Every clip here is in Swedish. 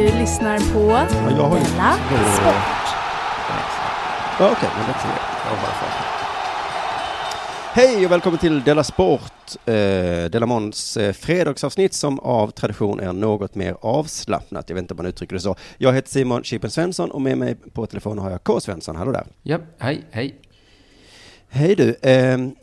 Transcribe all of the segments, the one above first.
Du lyssnar på Ja, jag har ju... Della Sport. Ja, Okej, men det är jag. Hej och välkommen till Della Sport, eh, Della Måns eh, fredagsavsnitt som av tradition är något mer avslappnat. Jag vet inte om man uttrycker det så. Jag heter Simon Chippen Svensson och med mig på telefon har jag K. Svensson. Hallå där. Ja, hej, hej. Hej du. ehm,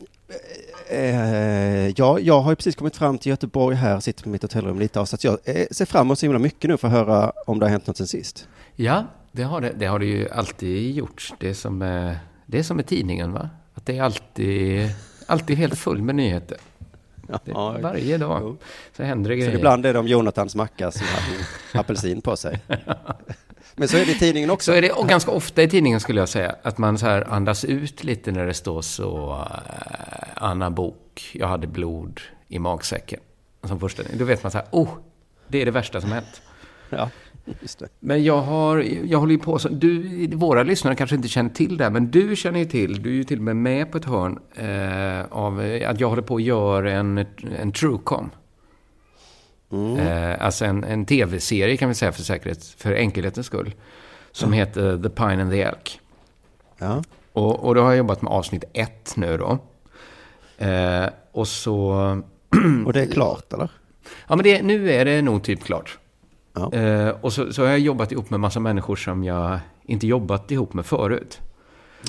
eh, ja, jag har ju precis kommit fram till Göteborg här, sitter på mitt hotellrum lite av, så jag eh, ser fram emot så himla mycket nu för att höra om det har hänt något sen sist. Ja, det har det, det har det ju alltid gjort. Det är som, eh, det är som med tidningen, va? Att det är alltid, alltid helt full med nyheter. Det, varje dag jo. så händer det Så grejer. ibland är det om Jonathans macka som har apelsin på sig. Men så är det i tidningen också. Så är det och ganska ofta i tidningen skulle jag säga. Att man så här andas ut lite när det står så eh, Anna Bok, jag hade blod i magsäcken. Som första, då vet man så här, oh, det är det värsta som hänt. Ja, just det. Men jag har, jag håller ju på så, du, våra lyssnare kanske inte känner till det, men du känner ju till, du är ju till och med med på ett hörn eh, av eh, att jag håller på att göra en, en Truecom. Eh, alltså en, en tv-serie kan vi säga för säkerhet, för enkelhetens skull. Som heter The Pine and the Elk. Ja. Och, och då har jag jobbat med avsnitt ett nu då. Eh, och så... Och det är klart, eller? Ja, men det, nu är det nog typ klart. Ja. Eh, och så, så har jag jobbat ihop med massa människor som jag inte jobbat ihop med förut.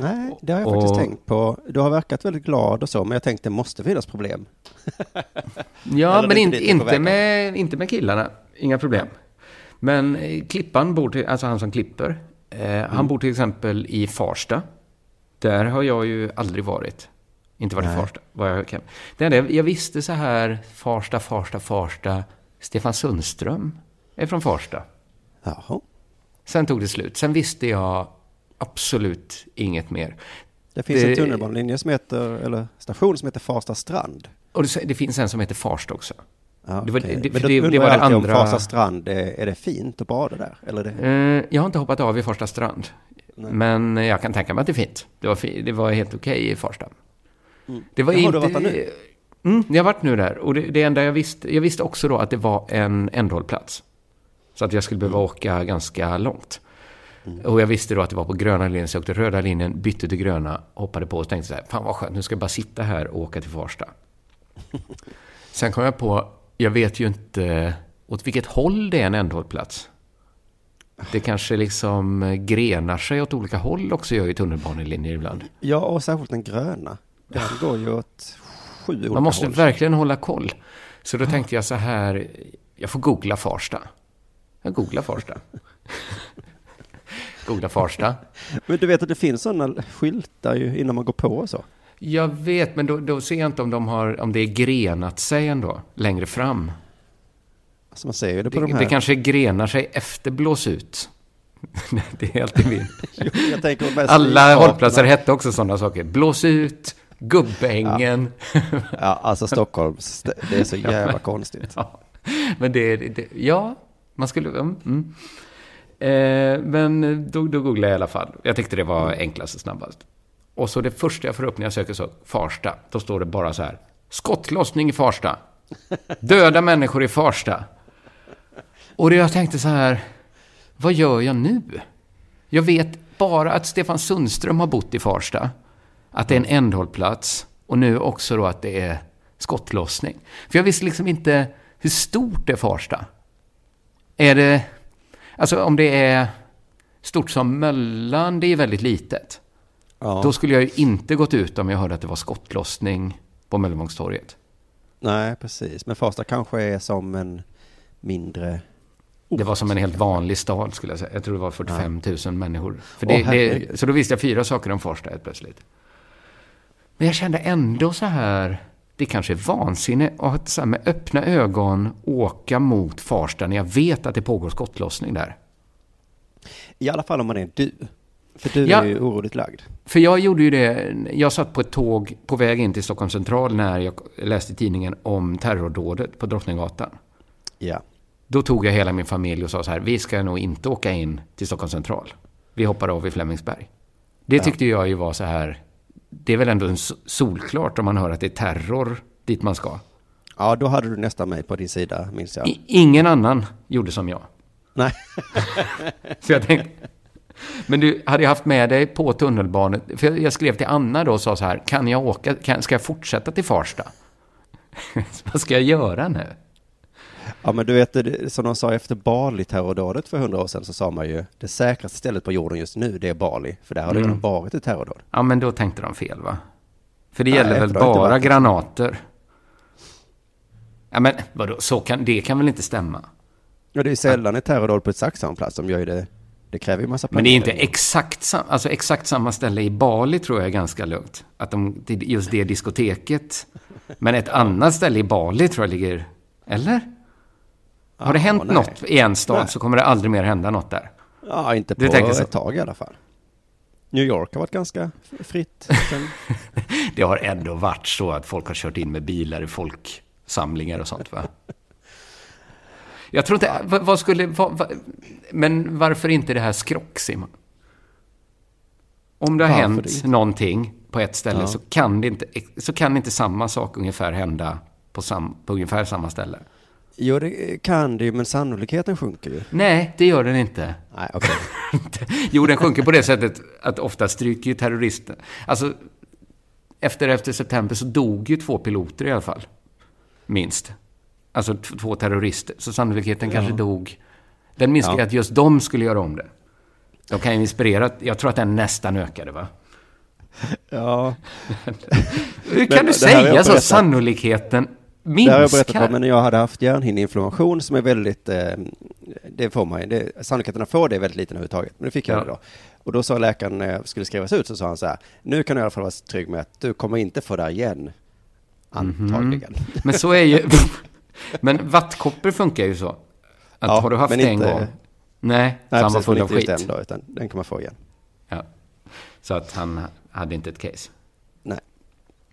Nej, det har jag Och- faktiskt tänkt på. Du har verkat väldigt glad och så, men jag tänkte det måste finnas problem. Ja, men är inte, med, inte med killarna. Inga problem. Men eh, Klippan bor till, alltså han som klipper, eh, Mm. han bor till exempel i Farsta. Där har jag ju aldrig varit. Inte varit i Nej. Farsta. Vad jag, kan. Det enda jag, jag visste så här, Farsta, Farsta, Farsta. Stefan Sundström är från Farsta. Jaha. Sen tog det slut. Sen visste jag absolut inget mer. Det finns Det- en tunnelbanelinje som heter, eller station som heter Farsta strand. Och det, det finns en som heter Farsta också. Ja, Det var- okej. det- men då det- undrar det var jag alltid andra- om Farsta strand, är, är det fint att bada där? Eller det, Eh, jag har inte hoppat av i Farsta strand. Men jag kan tänka mig att det är fint. Det var, det var helt okej i Farsta. Det var Jaha, inte... du har varit där nu? Mm, jag har varit nu där. Och det, det enda jag visste... Jag visste också då att det var en ändhållplats. Så att jag skulle behöva åka ganska långt. Och jag visste då att det var på gröna linjen, så jag åkte röda linjen, bytte till gröna, hoppade på och tänkte så här, fan vad skönt, nu ska jag bara sitta här och åka till Farsta. Sen kom jag på, jag vet ju inte åt vilket håll det är en ändhållplats. Det kanske liksom grenar sig åt olika håll också, gör ju tunnelbanelinjer ibland. ja, och särskilt den gröna. Den går ju åt sju olika Man måste håll. verkligen hålla koll. Så då tänkte jag så här, jag får googla Farsta. Jag googlar Farsta. googla Farsta. Men du vet att det finns sådana skyltar ju innan man går på och så. Jag vet, men då, då ser jag inte om, de har, om det är grenat sig ändå, längre fram. Alltså man ser ju det på Det, de här. det kanske grenar sig efter blås ut. det är alltid min. Alla hållplatser hette också sådana saker. Blås ut, Gubbängen. Ja, alltså Stockholms, det är så jävla konstigt. Ja. Men det, det, det, ja, man skulle, mm, mm. Eh, men då, då googlade jag i alla fall. Jag tyckte det var enklast och snabbast. Och så det första jag får upp när jag söker så, Farsta, då står det bara så här. Skottlossning i Farsta. Döda människor i Farsta. Och det jag tänkte så här, vad gör jag nu? Jag vet bara att Stefan Sundström har bott i Farsta. Att det är en ändhållplats. Och nu också då att det är skottlossning. För jag visste liksom inte hur stort det är Farsta. Är det... Alltså om det är stort som Möllan, det är väldigt litet. Ja. Då skulle jag ju inte gått ut om jag hörde att det var skottlossning på Möllevångstorget. Nej, precis. Men Farsta kanske är som en mindre... Det var som en helt vanlig stad skulle jag säga. Jag tror det var 45 000 människor. Det, det, så då visste jag fyra saker om Farsta helt plötsligt. Men jag kände ändå så här, det kanske är vansinne att så här, med öppna ögon åka mot Farsta när jag vet att det pågår skottlossning där. I alla fall om man är du. För du Ja. är ju oroligt lagd. För jag gjorde ju det, jag satt på ett tåg på väg in till Stockholm central när jag läste tidningen om terrordådet på Drottninggatan. Ja. Då tog jag hela min familj och sa så här, vi ska nog inte åka in till Stockholm central. Vi hoppar av i Flemingsberg. Det tyckte jag ju var så här, det är väl ändå solklart om man hör att det är terror dit man ska. Ja, då hade du nästan mig på din sida, minns jag. I, ingen annan gjorde som jag. Nej. Så jag tänkte, men du, hade jag haft med dig på tunnelbanan, för jag, jag skrev till Anna då och sa så här, kan jag åka, kan, ska jag fortsätta till Farsta? Vad ska jag göra nu? Ja, men du vet, som de sa efter Bali-terrordådet för hundra år sedan så sa man ju det säkraste stället på jorden just nu, det är Bali. För där har det Mm. redan varit ett terrordåd. Ja, men då tänkte de fel va? För det Nej, gäller väl bara granater? Ja, men vadå, så kan, det kan väl inte stämma? Ja, det är sällan ett terrordåd på ett exakt samma plats. De gör ju det, det kräver ju massa Men det är inte planering. exakt, sam, alltså exakt samma ställe i Bali tror jag är ganska lugnt. Att de, just det diskoteket. Men ett annat ställe i Bali tror jag ligger... Eller? Har det Ja, hänt nej. något i en stad Nej. så kommer det aldrig mer hända något där. Ja, inte på ett tag i alla fall. New York har varit ganska fritt. Det har ändå varit så att folk har kört in med bilar i folksamlingar och sånt va? Jag tror inte, vad, vad skulle, vad, vad, men varför inte det här skrock Simon? Om det har Varför hänt det någonting på ett ställe Ja. så, kan det inte, så kan inte samma sak ungefär hända på, sam, på ungefär samma ställe. Jo, det kan det ju, men sannolikheten sjunker ju. Nej, det gör den inte. Nej, okej. Jo, den sjunker på det sättet att ofta stryker ju terrorister. Alltså, efter, efter september så dog ju två piloter i alla fall. Minst. Alltså två terrorister. Så sannolikheten kanske dog. Den minskar Ja. att just de skulle göra om det. De kan ju inspirera. Jag tror att den nästan ökade, va? Ja, Hur kan Men du säga så? berättat. Sannolikheten det har jag berättat minskar. om, men jag hade haft hjärnhinneinflammation som är väldigt, eh, det får man ju, sannolikheten att få det är väldigt liten överhuvudtaget. Men det fick jag Ja. då. Och då sa läkaren när jag skulle skrivas ut så sa han så här, nu kan du i alla fall vara trygg med att du kommer inte få det här igen. Antagligen. Men så är ju... Men vattkoppor funkar ju så. Att Ja, har du haft det en gång? Nej, Nej, men full av skit. den då, utan den kan man få igen. Ja. Så att han hade inte ett case. Nej.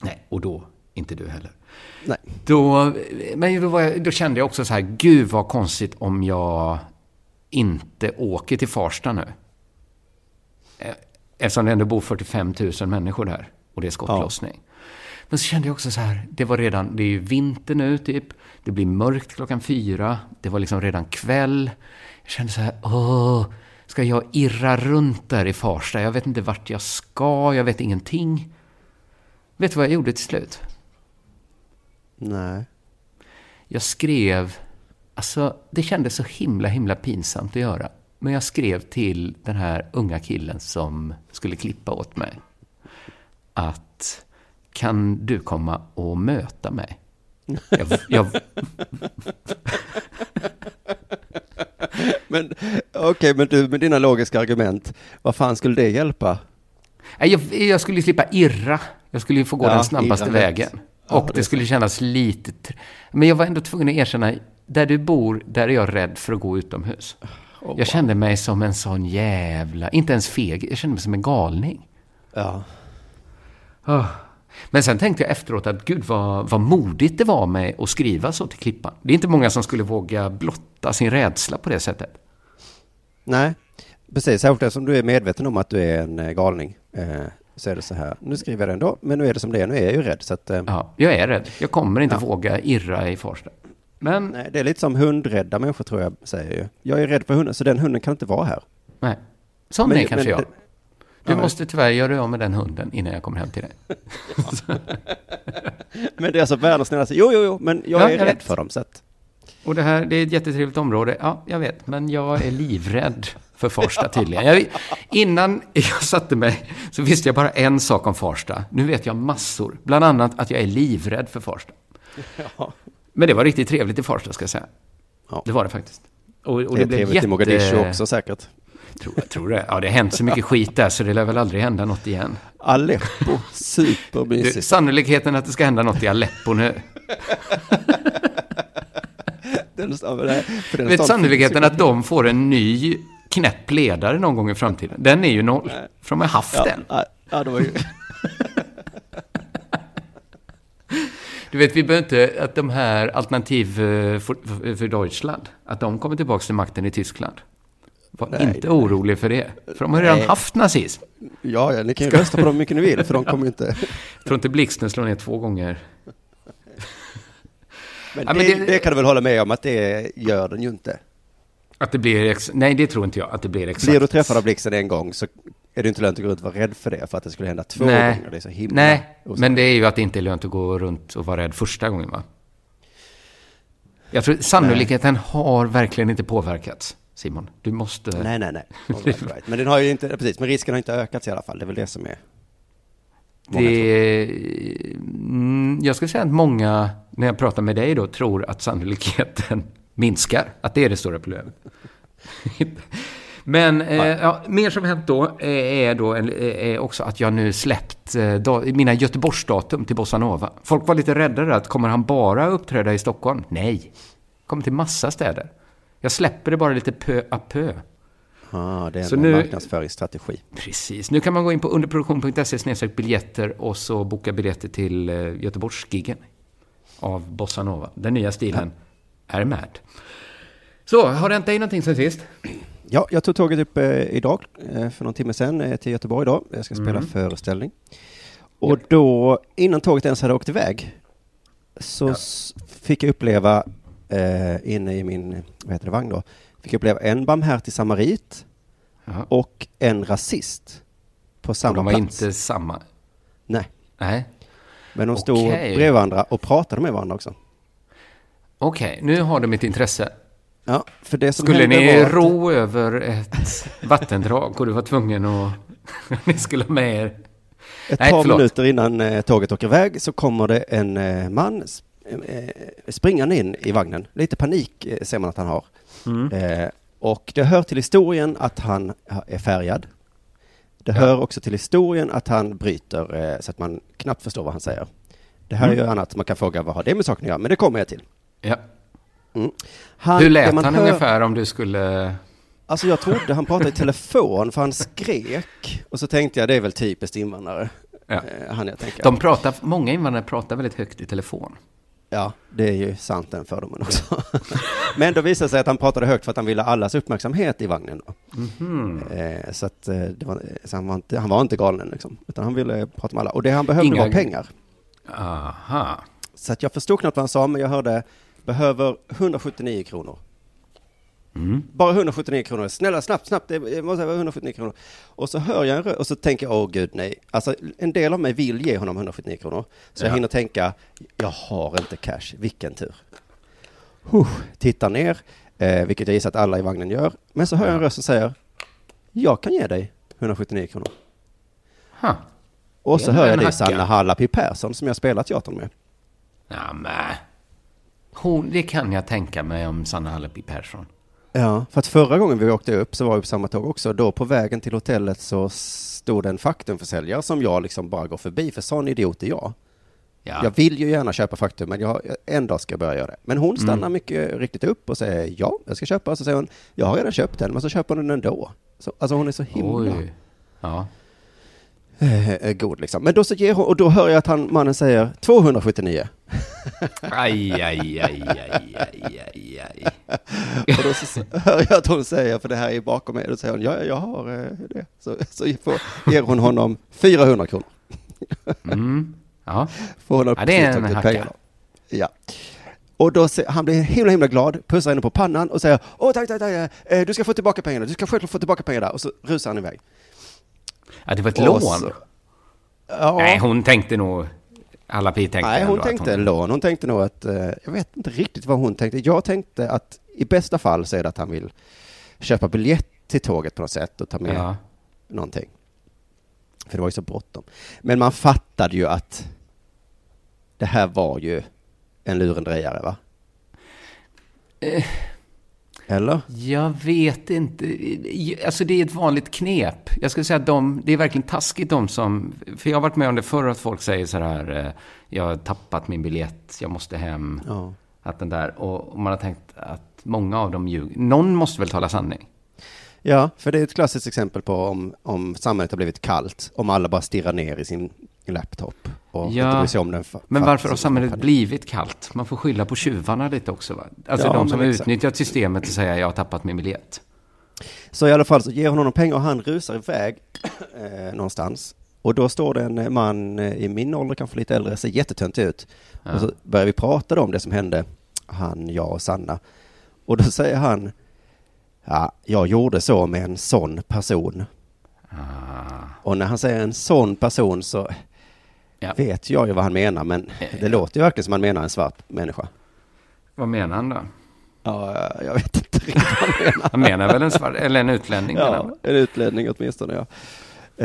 Nej, och då inte du heller. Nej. Då, men då, jag, då kände jag också så här, gud vad konstigt om jag inte åker till Farsta nu. Eh, Eftersom det ändå bor 45 000 människor där och det är skottlossning. Men så kände jag också så här, det var redan, det är ju vinter nu typ. Det blir mörkt klockan fyra. Det var liksom redan kväll. Jag kände så här, åh, ska jag irra runt där i Farsta? Jag vet inte vart jag ska, jag vet ingenting. Vet du vad jag gjorde till slut? Nej. Jag skrev, alltså det kändes så himla himla pinsamt att göra. Men jag skrev till den här unga killen som skulle klippa åt mig. Att kan du komma och möta mig? Jag, jag, Men okej, men du med dina logiska argument, vad fan skulle det hjälpa? jag, jag skulle slippa irra. Jag skulle ju få gå Ja, den snabbaste irra vägen. Ja, Och det skulle kännas lite... Men jag var ändå tvungen att erkänna, där du bor, där är jag rädd för att gå utomhus. Jag kände mig som en sån jävla, inte ens feg, jag kände mig som en galning. Ja. Ah. Men sen tänkte jag efteråt att gud vad, vad modigt det var mig att skriva så till Klippan. Det är inte många som skulle våga blotta sin rädsla på det sättet. Nej, precis. Särskilt eftersom du är medveten om att du är en eh, galning. Eh, så är det så här, nu skriver jag det ändå, men nu är det som det är, nu är jag ju rädd. Så att, eh, Ja, jag är rädd. Jag kommer inte Ja. våga irra i Farsta. Men, nej, det är lite som hundrädda människor tror jag säger ju. Jag är rädd för hunden, så den hunden kan inte vara här. nej. Sån Men- är kanske men jag. Du Ja. måste tyvärr göra dig av med den hunden innan jag kommer hem till dig. Men det är alltså världens snällaste. Jo, jo, jo, men jag Ja, är jag rädd vet. för dem. Så att, Och det här, det är ett jättetrevligt område. Ja, jag vet, men jag är livrädd för Farsta tydligen. Jag, innan jag satte mig så visste jag bara en sak om Farsta. Nu vet jag massor. Bland annat att jag är livrädd för Farsta. ja. Men det var riktigt trevligt i Farsta, ska jag säga. Ja. Det var det faktiskt. Och, och det är blev trevligt jätte... i Mogadishu också säkert. Tror, jag tror det. Ja, det har hänt så mycket skit där så det lär väl aldrig hända något igen. Aleppo, supermysigt. sannolikheten att det ska hända något i Aleppo nu. Den, det- för den Vet sannolikheten att de får en ny knäpp ledare någon gång i framtiden. Den är ju noll. För de har haft ju- den. Ja, ja, det var ju... Du vet, vi behöver inte att de här alternativ eh, för, för, Deutschland, att de kommer tillbaka till makten i Tyskland. Var Nej, inte nej. orolig för det. För de har redan Nej. haft nazism. Ja, ja, ni kan ju rösta på dem hur mycket ni vill, för de kommer ju inte... Jag tror inte blixten slår ner två gånger. Men, Ja, men det, det- det kan du väl hålla med om att det gör den ju inte. Att det blir... Ex- nej, det tror inte jag. Att det blir exakt. Blir du träffad av blixten en gång så är det inte lönt att gå runt och vara rädd för det, för att det skulle hända två Nej. gånger. Det är så himla Nej, osäkert. men det är ju att det inte är lönt att gå runt och vara rädd första gången, va? Jag tror sannolikheten har verkligen inte påverkats, Simon. Du måste... Nej, nej, nej. Right, right. Men den har ju inte, precis, men risken har inte ökat i alla fall. Det är väl det som är... Det, mm, jag skulle säga att många, när jag pratar med dig då, tror att sannolikheten minskar. Att det är det stora problemet. Men eh, ja, mer som hänt då eh, är, då eh, är också att jag nu släppt eh, mina Göteborgsdatum till Bossa Nova. Folk var lite rädda där, att kommer han bara uppträda i Stockholm? Nej, kommer till massa städer. Jag släpper det bara lite pö à pö. Ah, det är Så en nu- marknadsföringsstrategi. Precis. Nu kan man gå in på underproduktion.se biljetter och så boka biljetter till eh, Göteborgsgiggen av Bossa Nova. Den nya stilen är med. Så, har det hänt dig någonting sen sist? Ja, jag tog tåget upp eh, idag, eh, för någon timme sedan, eh, till Göteborg idag. Jag ska spela Mm. föreställning. Och då, innan tåget ens hade åkt iväg, så s- fick jag uppleva, eh, inne i min, vad heter det, vagn då, fick jag uppleva en barmhärtig samarit Jaha. och en rasist på samma de var plats. inte samma? Nej, Nej. men de stod Okej. bredvid varandra och pratade med varandra också. Okej, nu har du mitt intresse. Ja, för det som Skulle ni att- ro över ett vattendrag och du var tvungen att... ni skulle ha med er... Ett Nej, par förlåt. minuter innan eh, tåget åker iväg så kommer det en eh, man eh, springande in i vagnen. Lite panik eh, ser man att han har. Mm. Eh, och det hör till historien att han ha- är färgad. Det hör också till historien att han bryter så att man knappt förstår vad han säger. Det här är ju annat, man kan fråga vad har det med saken att göra, men det kommer jag till. Ja. Mm. Han, Hur lät han hör- ungefär om du skulle... Alltså jag trodde han pratade i telefon för han skrek. Och så tänkte jag det är väl typiskt invandrare. Ja. Eh, han jag tänker. De pratar, många invandrare pratar väldigt högt i telefon. Ja, det är ju sant den fördomen också. Men då visade det sig att han pratade högt för att han ville allas uppmärksamhet i vagnen. Mhm. Eh, så att, eh, var, så han, var inte, han var inte galen liksom, utan han ville prata med alla. Och det han behövde Inga- var pengar. Aha. Så att jag förstod knappt vad han sa, men jag hörde behöver 179 kronor. Mm. Bara 179 kronor. Snälla, snabbt, snabbt. Det måste vara 179 kronor. Och så hör jag en rö- och så tänker jag, åh gud nej. Alltså en del av mig vill ge honom 179 kronor. Så jag Ja. hinner tänka, jag har inte cash, vilken tur. Huh, tittar ner, eh, vilket jag gissar att alla i vagnen gör. Men så hör jag en röst som säger, jag kan ge dig 179 kronor. Ha. Och så hör jag det är. Sanna Hallapi Persson som jag spelat teatern med. Ja, men. Hon, det kan jag tänka mig om Sanna Hallepi Persson. Ja, för att förra gången vi åkte upp så var vi på samma tåg också. Då på vägen till hotellet så stod det en faktumförsäljare som jag liksom bara går förbi, för sån idiot är jag. Ja. Jag vill ju gärna köpa faktum, men jag, en dag ska jag börja göra det. Men hon stannar Mm. mycket riktigt upp och säger ja, jag ska köpa. Så säger hon, jag har redan köpt den, men så köper hon den ändå. Så, alltså hon är så himla Oj. Ja. Eh, god liksom. Men då så ger hon, och då hör jag att han, mannen säger 279. Aj, aj, aj, aj, aj, aj, aj. Och då så hör jag att hon säger, för det här är bakom mig, då säger hon, ja, jag har eh, det. Så, så får, ger hon honom 400 kronor. Mm. Ja. Får Ja, det är en hacka. Ja. Och då se, han blir himla, himla glad, pussar henne på pannan och säger åh tack, tack, tack, eh, du ska få tillbaka pengarna, du ska självklart få tillbaka pengarna. Och så rusar han iväg. Ja, det var ett Och lån. så- Ja, Nej, hon tänkte nog... Alla pi tänkte nej, hon tänkte lån. Hon tänkte nog att, eh, jag vet inte riktigt vad hon tänkte. Jag tänkte att i bästa fall så är det att han vill köpa biljett till tåget på något sätt och ta med Ja. någonting. För det var ju så bråttom. Men man fattade ju att det här var ju en lurendrejare, va? Eh. Eller? Jag vet inte. Alltså det är ett vanligt knep. Jag skulle säga att de, det är verkligen taskigt de som... För jag har varit med om det förr att folk säger så här, eh, jag har tappat min biljett, jag måste hem. Ja. Att den där, och och man har tänkt att många av dem ljuger. Någon måste väl tala sanning? Ja, för det är ett klassiskt exempel på om, om samhället har blivit kallt, om alla bara stirrar ner i sin laptop och Ja, inte bryr sig om den. Men varför har samhället panik. blivit kallt? Man får skylla på tjuvarna lite också va? Alltså Ja, de som exakt. utnyttjat systemet och säger jag har tappat min biljett. Så i alla fall så ger hon honom pengar och han rusar iväg eh, någonstans. Och då står det en man eh, i min ålder, kanske lite äldre, ser jättetöntig ut. Ja. Och så börjar vi prata om det som hände, han, jag och Sanna. Och då säger han, ja, jag gjorde så med en sån person. Ah. Och när han säger en sån person så Ja. vet jag ju vad han menar, men det låter ju verkligen som han menar en svart människa. Vad menar han då? Ja, jag vet inte riktigt vad han menar. Han menar väl en svart, eller en utlänning? Ja, en utlänning åtminstone, ja.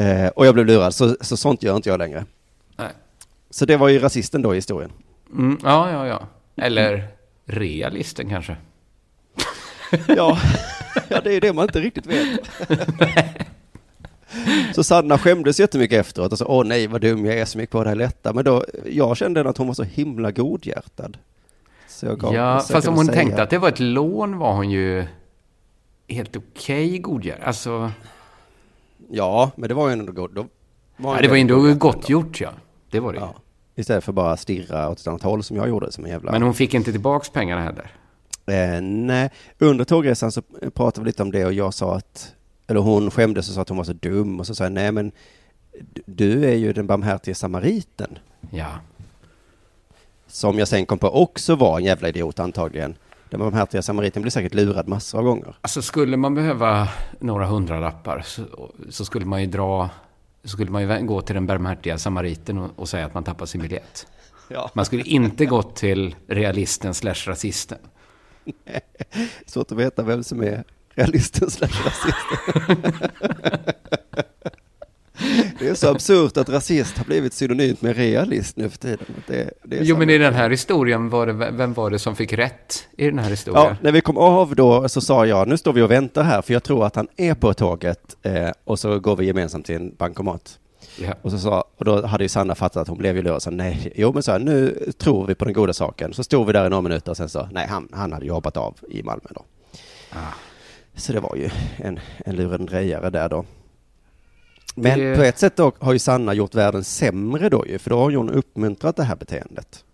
Eh, och jag blev lurad, så, så sånt gör inte jag längre. Nej. Så det var ju rasisten då i historien. Mm, ja, ja, ja. Eller realisten kanske. Ja, ja det är ju det man inte riktigt vet. Så Sanna skämdes jättemycket efteråt och sa, åh nej vad dum jag är som gick på det här lätta. Men då, jag kände att hon var så himla godhjärtad. Så jag gav- Ja, försökte fast om hon säga- tänkte att det var ett lån var hon ju helt okej godgär. Alltså, Ja, men det var ju ändå gott. Då var ja, det var ändå godhjärtad gott gjort ja. Det var det. Ja. Istället för bara stirra åt ett annat håll som jag gjorde som en jävla... Men hon fick inte tillbaks pengarna heller. Eh, nej, under tågresan så pratade vi lite om det och jag sa att, eller hon skämdes och sa att hon var så dum och så sa jag, nej men du är ju den barmhärtige samariten. Ja. Som jag sen kom på också var en jävla idiot antagligen. Den barmhärtiga samariten blir säkert lurad massor av gånger. Alltså skulle man behöva några hundralappar så, så skulle man ju dra, så skulle man ju gå till den barmhärtiga samariten och, och säga att man tappar sin biljett. Ja. Man skulle inte gått till realisten slash rasisten. Svårt att veta vem som är realisten slash rasisten. Det är så absurt att rasist har blivit synonymt med realist nu för tiden. Det, det Jo, men i den här historien, var det, vem var det som fick rätt i den här historien? Ja, när vi kom av då så sa jag, nu står vi och väntar här för jag tror att han är på tåget eh, och så går vi gemensamt till en bankomat. Ja. Och, så sa, och då hade ju Sanna fattat att hon blev ju lurad nej, jo men så här, nu tror vi på den goda saken. Så stod vi där i några minuter och sen så, nej han, han hade ju hoppat av i Malmö då. Ah. Så det var ju en, en lurendrejare där då. Men Det- på ett sätt då har ju Sanna gjort världen sämre då ju, för då har hon uppmuntrat det här beteendet.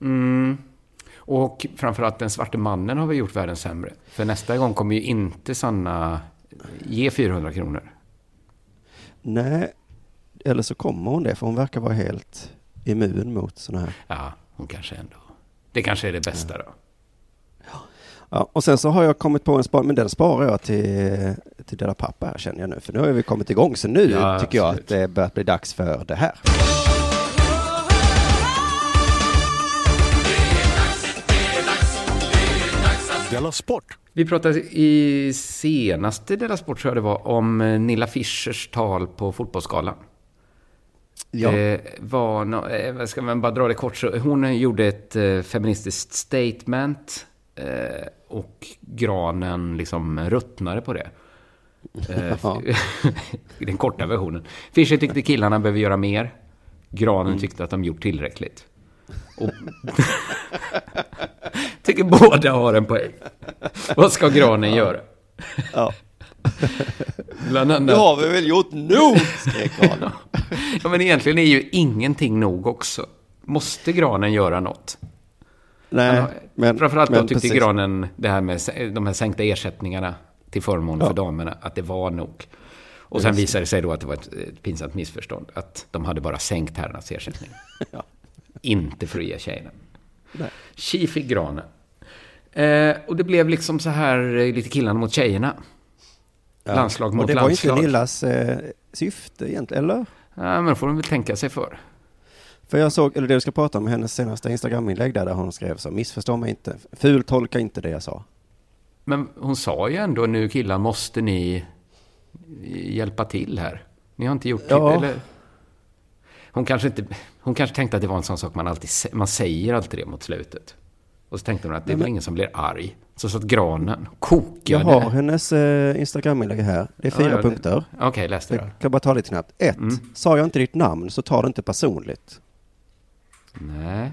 Mm. Och framförallt den svarte mannen har vi gjort världen sämre. För nästa gång kommer ju inte Sanna ge 400 kronor. Nej, eller så kommer hon det, för hon verkar vara helt immun mot sådana här. Ja, hon kanske ändå... Det kanske är det bästa då. Ja, och sen så har jag kommit på en spaning, men den sparar jag till, till Dela Pappa här känner jag nu, för nu har vi kommit igång, så nu Ja, tycker jag absolut. att det börjar bli dags för det här. Della Sport! Vi pratade i senaste Della Sport, tror jag det var, om eh, Nilla Fischers tal på Fotbollsgalan. Ja, Det var, no, eh, ska man bara dra det kort, så hon gjorde ett eh, feministiskt statement eh, och granen liksom ruttnade på det. Eh, Ja. Den korta versionen. Fischer tyckte killarna behöver göra mer. Granen tyckte att de gjort tillräckligt. Och tycker båda har en poäng. Vad ska granen göra? ja. Bland annat... har vi väl gjort nog, skrek granen. Ja, men egentligen är ju ingenting nog också. Måste granen göra något? Nej, Ja, men... Framförallt då men tyckte precis. granen det här med de här sänkta ersättningarna till förmån Ja. för damerna, att det var nog. Och sen visade det sig då att det var ett, ett pinsamt missförstånd. Att de hade bara sänkt herrarnas ersättning. Ja. Inte ge tjejerna. Tji fick granen. Eh, och det blev liksom så här eh, lite killarna mot tjejerna. Landslag och mot det var landslag. inte Nillas eh, syfte egentligen, eller? Ja, men då får de väl tänka sig för. För jag såg, eller det du ska prata om, hennes senaste Instagram-inlägg där, där hon skrev så, missförstå mig inte, fultolka inte det jag sa. Men hon sa ju ändå nu killar måste ni hjälpa till här. Ni har inte gjort Ja. det. Eller? Hon kanske inte, hon kanske tänkte att det var en sån sak man alltid, man säger alltid det mot slutet. Och så tänkte hon att det är väl ingen som blir arg. Så satt granen, Jag kokade. har hennes eh, Instagram-inlägg här, det är fyra Ja, ja, punkter. Okej, läs det Jag då. kan bara ta lite snabbt. Ett, Mm. sa jag inte ditt namn så ta det inte personligt. Nej.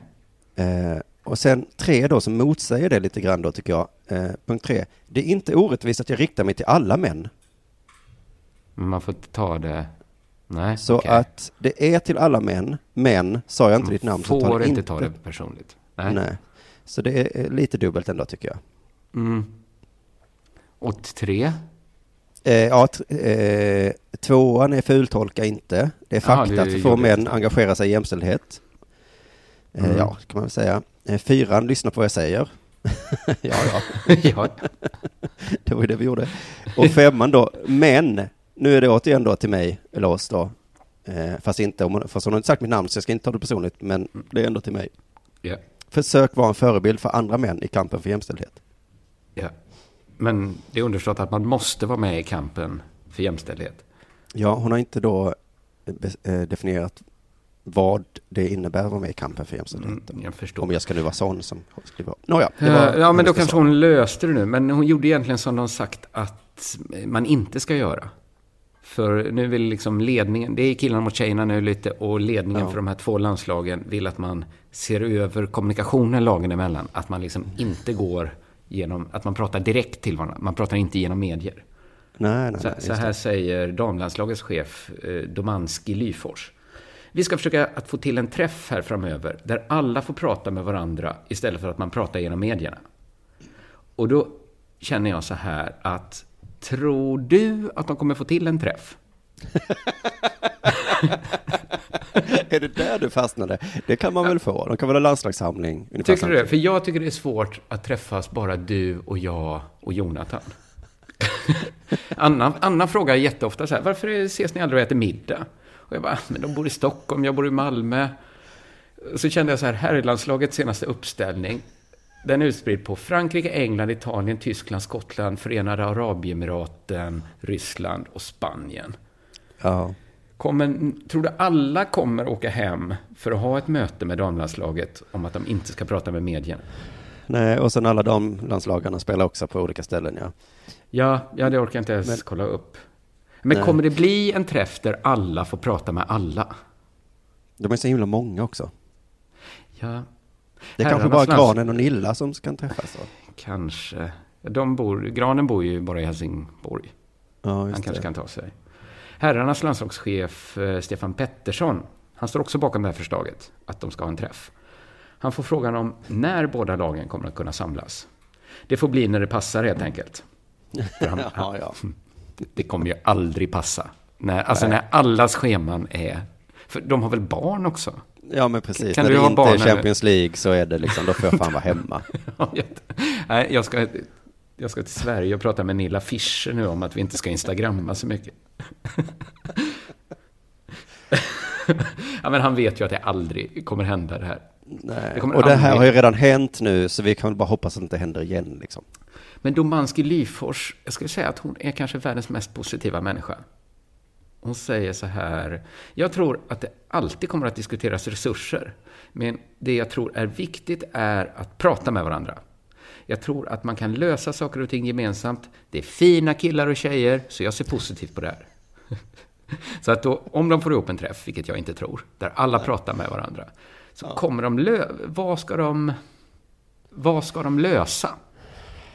Eh, och sen tre då som motsäger det lite grann då tycker jag. Eh, punkt tre, det är inte orättvist att jag riktar mig till alla män. Men man får inte ta det... Nej, Så okej. att det är till alla män, men sa jag inte ditt namn så Får det inte ta det personligt. Nej. Nej. Så det är eh, lite dubbelt ändå tycker jag. Mm. Och tre. Eh, ja, eh, tvåan är fultolka inte. Det är Ja, fakta det att få män engagera sig i jämställdhet. Eh, Mm. Ja, kan man väl säga. Eh, fyran, lyssna på vad jag säger. ja, ja, ja. det var ju det vi gjorde. Och femman då, men, nu är det återigen då till mig, eller oss då. Eh, fast inte, om fast hon har inte sagt mitt namn så jag ska inte ta det personligt, men det är ändå till mig. Ja. Försök vara en förebild för andra män i kampen för jämställdhet. ja. Men det är underförstått att man måste vara med i kampen för jämställdhet. Ja, hon har inte då definierat vad det innebär att vara med i kampen för jämställdhet. Mm, jag förstår. Om jag ska nu vara sån som skriver. Nåja, var Eh, ja, men då kanske hon löste det nu. Men hon gjorde egentligen som de sagt att man inte ska göra. För nu vill liksom ledningen, det är killarna mot tjejerna nu lite och ledningen Ja. för de här två landslagen vill att man ser över kommunikationen lagen emellan. Att man liksom inte går genom, att man pratar direkt till varandra. Man pratar inte genom medier. Nej, nej, Så, nej, så här det. säger damlandslagets chef eh, Domanski Lyfors. Vi ska försöka att få till en träff här framöver där alla får prata med varandra istället för att man pratar genom medierna. Och då känner jag så här att tror du att de kommer få till en träff? Är det där du fastnade? Det kan man väl få? De kan väl ha landslagssamling? Tycker du det? För jag tycker det är svårt att träffas bara du och jag och Jonathan. Anna, Anna frågar jätteofta så här, varför ses ni aldrig och äter middag? Och jag bara, men de bor i Stockholm, jag bor i Malmö. Så kände jag så här, herrlandslagets senaste uppställning, den är utspridd på Frankrike, England, Italien, Tyskland, Skottland, Förenade Arabemiraten, Ryssland och Spanien. Ja. Kommer, tror du alla kommer åka hem för att ha ett möte med damlandslaget om att de inte ska prata med medierna? Nej, och sen alla de landslagarna spelar också på olika ställen, ja. Ja, ja det orkar jag inte ens Men- kolla upp. Men Nej. kommer det bli en träff där alla får prata med alla? De är så himla många också. Ja, Det är kanske bara lands- Granen och Nilla som ska träffas då. kanske. De bor, Granen bor ju bara i Helsingborg. Ja, Han kanske det. kan ta sig. Herrarnas landslagschef eh, Stefan Pettersson, han står också bakom det här förslaget, att de ska ha en träff. Han får frågan om när båda lagen kommer att kunna samlas. Det får bli när det passar helt enkelt. Han, Ja, ja. Det kommer ju aldrig passa. När, alltså när allas scheman är... För de har väl barn också? Ja, men precis. Kan När du det ha inte barn är? Champions League så är det liksom, då får jag fan vara hemma. Ja, Nej, jag ska, jag ska till Sverige och prata med Nilla Fischer nu om att vi inte ska instagramma så mycket. ja, men han vet ju att det aldrig kommer hända det här. Nej. Det och det här aldrig- har ju redan hänt nu, så vi kan väl bara hoppas att det inte händer igen liksom. Men Domanski Lyfors, jag skulle säga att hon är kanske världens mest positiva människa. Hon säger så här, jag tror att det alltid kommer att diskuteras resurser, men det jag tror är viktigt är att prata med varandra. Jag tror att man kan lösa saker och ting gemensamt. Det är fina killar och tjejer, så jag ser positivt på det här. Så att då, om de får ihop en träff, vilket jag inte tror, där alla pratar med varandra, så kommer de lö... Vad ska de... Vad ska de lösa?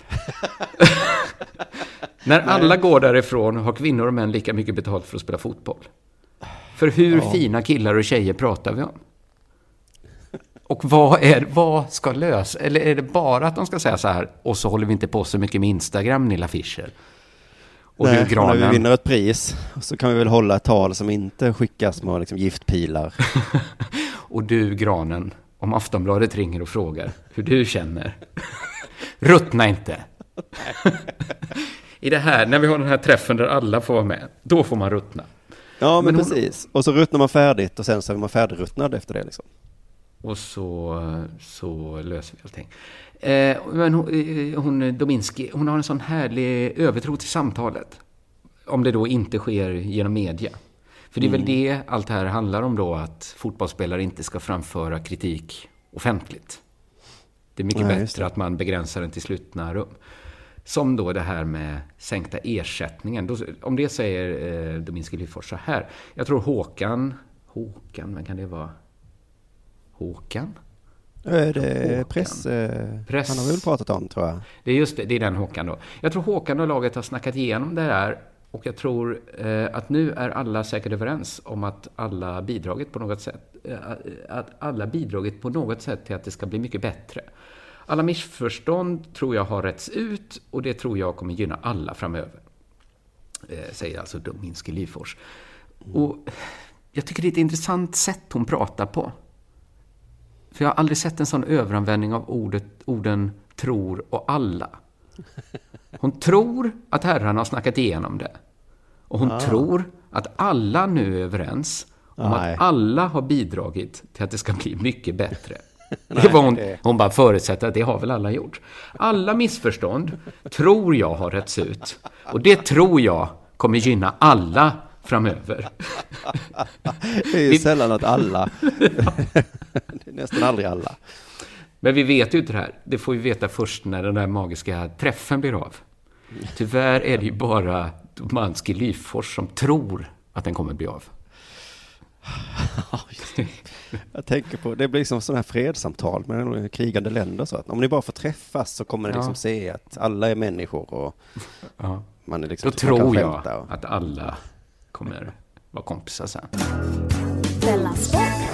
När alla går därifrån har kvinnor och män lika mycket betalt för att spela fotboll. För hur fina killar och tjejer pratar vi om? Och vad, är, vad ska lösa? Eller är det bara att de ska säga så här, och så håller vi inte på så mycket med Instagram, Nilla Fischer? Och Nej, och när vi Granen? vinner ett pris så kan vi väl hålla ett tal som inte skickas med liksom giftpilar. Och du, Granen, om Aftonbladet ringer och frågar hur du känner. Ruttna inte. I det här, när vi har den här träffen där alla får vara med, då får man ruttna. Ja, men, Men hon- precis. Och så ruttnar man färdigt och sen så är man färdigruttnad efter det liksom. Och så, så löser vi allting. Eh, men hon, eh, hon, Dominski, hon har en sån härlig övertro till samtalet. Om det då inte sker genom media. För det är väl det allt det här handlar om då, att fotbollsspelare inte ska framföra kritik offentligt. Det är mycket Nej, bättre att man begränsar den till slutna rum. Som då det här med sänkta ersättningen. Då, om det säger eh, Dominski Lyfors så här. Jag tror Håkan, Håkan, vem kan det vara? Håkan? Är det press, eh, Press. Han har väl pratat om tror jag. Det är just det, det är den Håkan då. Jag tror Håkan och laget har snackat igenom det här och jag tror eh, att nu är alla säkert överens om att alla bidragit på något sätt, eh, att alla bidragit på något sätt till att det ska bli mycket bättre. Alla missförstånd tror jag har rätts ut och det tror jag kommer gynna alla framöver. Eh, säger alltså Dominski Lyfors. Och jag tycker det är ett intressant sätt hon pratar på. För jag har aldrig sett en sån överanvändning av ordet, orden tror och alla. Hon tror att herrarna har snackat igenom det. Och hon tror att alla nu är överens om Nej. att alla har bidragit till att det ska bli mycket bättre. Det var hon, hon bara förutsätter att det har väl alla gjort. Alla missförstånd tror jag har rätts ut. Och det tror jag kommer gynna alla framöver. Det är ju sällan att alla, det är nästan aldrig alla. Men vi vet ju inte det här. Det får vi veta först när den där magiska träffen blir av. Tyvärr är det ju bara Domanski Lyfors som tror att den kommer bli av. Jag tänker på, det blir liksom sådana här fredssamtal med krigande länder så att om ni bara får träffas så kommer ni Ja. liksom se att alla är människor och Ja. man är liksom Då tror jag och- att alla kommer vara kompisar sen.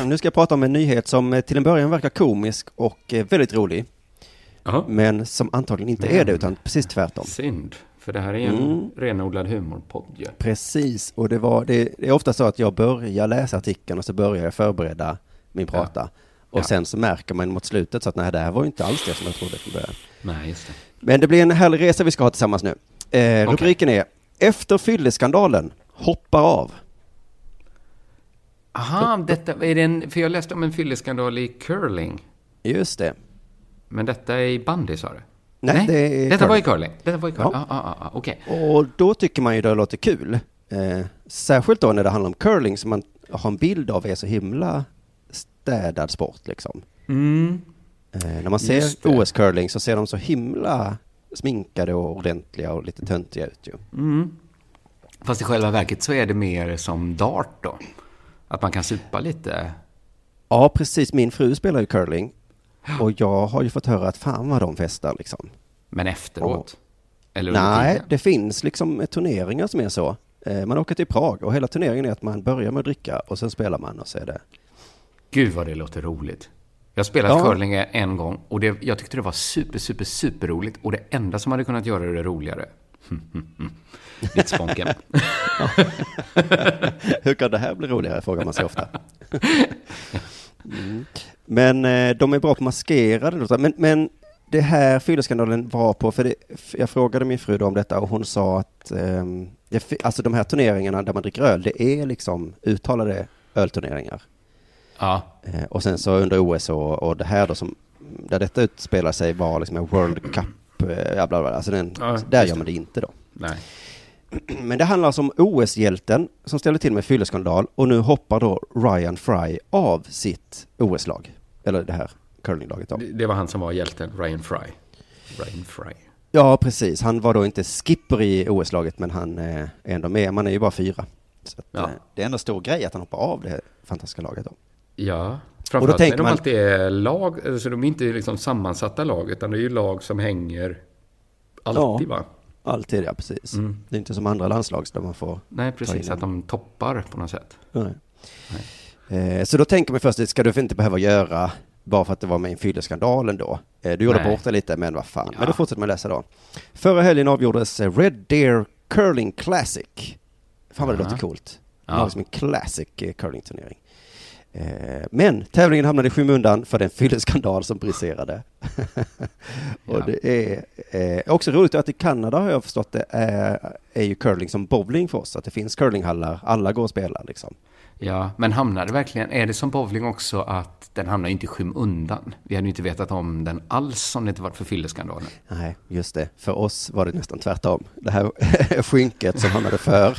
Nu ska jag prata om en nyhet som eh, till en början verkar komisk och eh, väldigt rolig, Ja. men som antagligen inte Men- är det utan precis tvärtom. Synd, för det här är en Mm. renodlad humorpodd ju. Precis, och det, var, det, det är ofta så att jag börjar läsa artikeln och så börjar jag förbereda min prata. Och Ja. sen så märker man mot slutet så att nej, det här var ju inte alls det som jag trodde från början. Nej, just det. Men det blir en härlig resa vi ska ha tillsammans nu. Eh, rubriken är Efter fylleskandalen hoppar av. Aha, detta, är det en, för jag läste om en fylleskandal i curling. Just det. Men detta är i bandy, sa du? Nej, det är Detta var i curling. Detta var i curling? Ja. Ja, ja, ja, okej. Och då tycker man ju det låter kul. Eh, särskilt då när det handlar om curling som man har en bild av är så himla städad sport liksom. Mm. Eh, när man ser det. OS-curling så ser de så himla sminkade och ordentliga och lite töntiga ut ju. Mm. Fast i själva verket så är det mer som dart då. Att man kan supa lite. Ja, precis. Min fru spelar ju curling. Och jag har ju fått höra att fan vad de festar liksom. Men efteråt. Eller Nej, tiden. det finns liksom turneringar som är så. Eh, Man åker till Prag och hela turneringen är att man börjar med att dricka och sen spelar man och så är det... Gud vad det låter roligt. Jag spelat Ja. curling en gång och det, jag tyckte det var super, super, super roligt. Och det enda som hade kunnat göra det roligare. Lite spånken. Hur kan det här bli roligare, frågar man sig ofta. Mm. Men eh, de är bra på maskerade låtar. Men, men det här fylleskandalen var på, för det, jag frågade min fru om detta och hon sa att ehm, det, alltså de här turneringarna där man dricker öl, det är liksom uttalade ölturneringar. Ja, Eh, och sen så under OS och, och det här då som, där detta utspelar sig var liksom en World Cup, eh, bla, bla, bla. Alltså den, Ja, där gör man det inte då. nej. Men det handlar alltså om OS-hjälten som ställde till med fylleskandal och nu hoppar då Ryan Fry av sitt OS-lag. Eller det här curlinglaget då. Det, var han som var hjälten, Ryan Fry. Ryan Fry. Ja, precis. Han var då inte skipper i OS-laget men han eh, är ändå med. Man är ju bara fyra. Så att, Ja. eh, det är ändå stor grej att han hoppar av det här fantastiska laget då. Ja, framförallt tänker när de man- alltid är lag, alltså de är inte liksom sammansatta lag, utan det är ju lag som hänger alltid va? Alltid, ja precis. Mm. Det är inte som andra landslag där man får Nej, precis, att de toppar på något sätt. Nej. Eh, Så då tänker man först, det ska du inte behöva göra bara för att det var med i en fylleskandalen då. Eh, Du gjorde Nej. bort det lite, men vad fan. Ja. Men då fortsätter man läsa då. Förra helgen avgjordes Red Deer Curling Classic. Fan vad det Ja. låter coolt. Det Ja. var som en classic eh, curlingturnering. Eh, Men tävlingen hamnade i skymundan för den fylleskandal som briserade. och Ja. det är eh, också roligt att i Kanada har jag förstått det är, är ju curling som bowling för oss. Att det finns curlinghallar, alla går och spelar liksom. Ja, men hamnar det verkligen, är det som bowling också att den hamnar inte i skymundan? Vi hade ju inte vetat om den alls om det inte varit för fylleskandalen. Nej, just det. För oss var det nästan tvärtom. Det här skynket som hamnade för.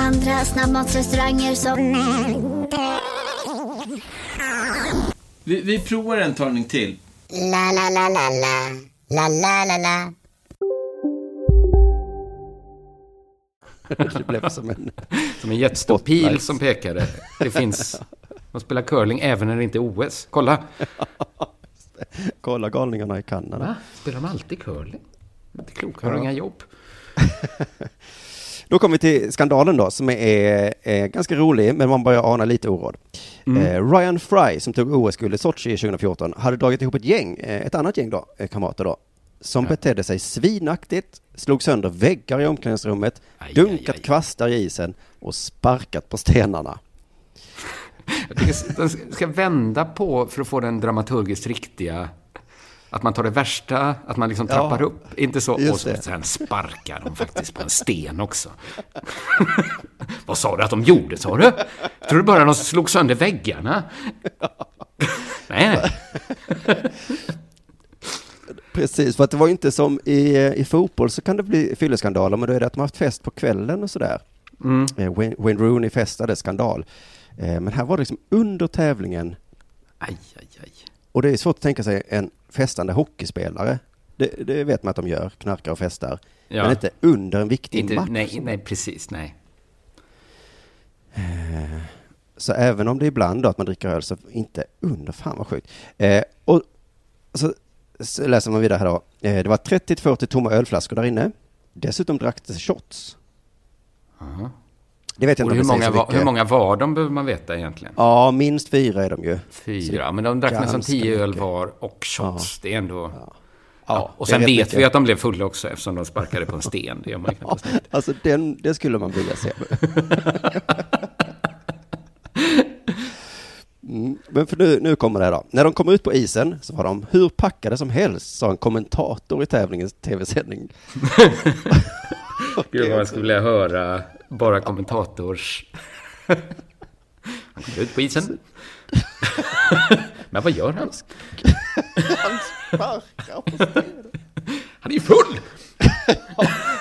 Andra snabbmatsrestauranger som... Vi, vi provar en talning till. La, la, la, la, la. La, la, la, la. Det blev som en... Som en jättestor pil som pekade. Det finns... Man spelar curling även när det inte är OS. Kolla! Kolla galningarna i Kanada. Va? Spelar de alltid curling? Inte klokt, har Ja. inga jobb. Då kommer vi till skandalen då, som är, är ganska rolig, men man börjar ana lite oråd. Eh, Ryan Fry, som tog OS-guld i Sochi 2014, hade dragit ihop ett gäng, eh, ett annat gäng då, eh, kamrater då, som betedde sig svinaktigt, slog sönder väggar i omklädningsrummet, Aj, dunkat aj, aj. kvastar i isen och sparkat på stenarna. Jag tycker de ska vända på för att få den dramaturgiskt riktiga... Att man tar det värsta, att man liksom Ja, trappar upp. Inte så, och så sen sparkar de faktiskt på en sten också. Vad sa du att de gjorde, sa du? Tror du bara de slog sönder väggarna? nej, nej. Precis, för att det var ju inte som i, i fotboll så kan det bli fylleskandaler, men då är det att har haft fest på kvällen och sådär. Mm. Eh, Wayne, Wayne Rooney festade, skandal. Eh, men här var det liksom under tävlingen, Aj, aj, aj. och det är svårt att tänka sig en festande hockeyspelare. Det, det vet man att de gör, knarkar och festar. Ja. Men inte under en viktig Inte, match. nej, nej, precis, nej. Så även om det ibland då att man dricker öl, så inte under. Fan vad sjukt. Eh, och så, så läser man vidare här då. Eh, det var 30-40 tomma ölflaskor där inne. Dessutom drack det shots. Aha. Det vet jag inte hur många, var, hur många var de behöver man veta egentligen. Ja, minst fyra är de ju. Fyra, men de drack nästan tio öl var och shots. Det är ändå... Ja. Ja, Och sen vet mycket. vi att de blev fulla också eftersom de sparkade på en sten. Det man inte. Alltså den, det skulle man vilja se. Mm, men för nu, nu kommer det här då. När de kom ut på isen så var de hur packade som helst, sa en kommentator i tävlingens tv-sändning. Gud vad jag skulle vilja höra bara kommentators... Han kommer ut på isen. Men vad gör han? Han är ju full!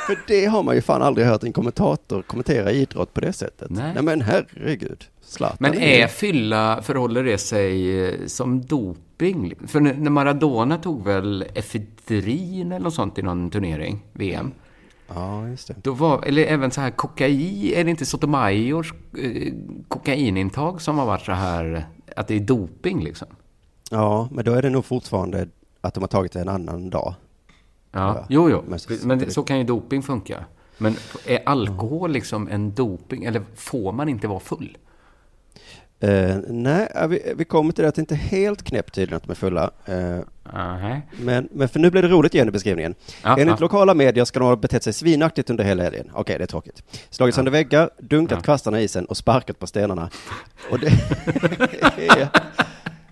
För det har man ju fan aldrig hört en kommentator kommentera idrott på det sättet. Nej. men herregud. Zlatan Men är fylla, förhåller det sig eh, som doping? För när när Maradona tog väl efedrin eller något sånt i någon turnering, VM? Ja, just det. Då var, eller även så här kokain, är det inte Sotomayors eh, kokainintag som har varit så här, att det är doping liksom? Ja, men då är det nog fortfarande att de har tagit det en annan dag. Ja, Ja. jo, jo. Men- Men, det- så kan ju doping funka. Men är alkohol liksom en doping, eller får man inte vara full? Eh, nej, vi, vi kommer till det att det inte är helt knäppt tydligen att de är fulla. Eh, Nej. men, men för nu blir det roligt igen i beskrivningen. Ja, Enligt ja. lokala medier ska de ha betett sig svinaktigt under hela helgen. Okej, det är tråkigt. Slagit sönder väggar, dunkat kvastarna i isen och sparkat på stenarna. Och det är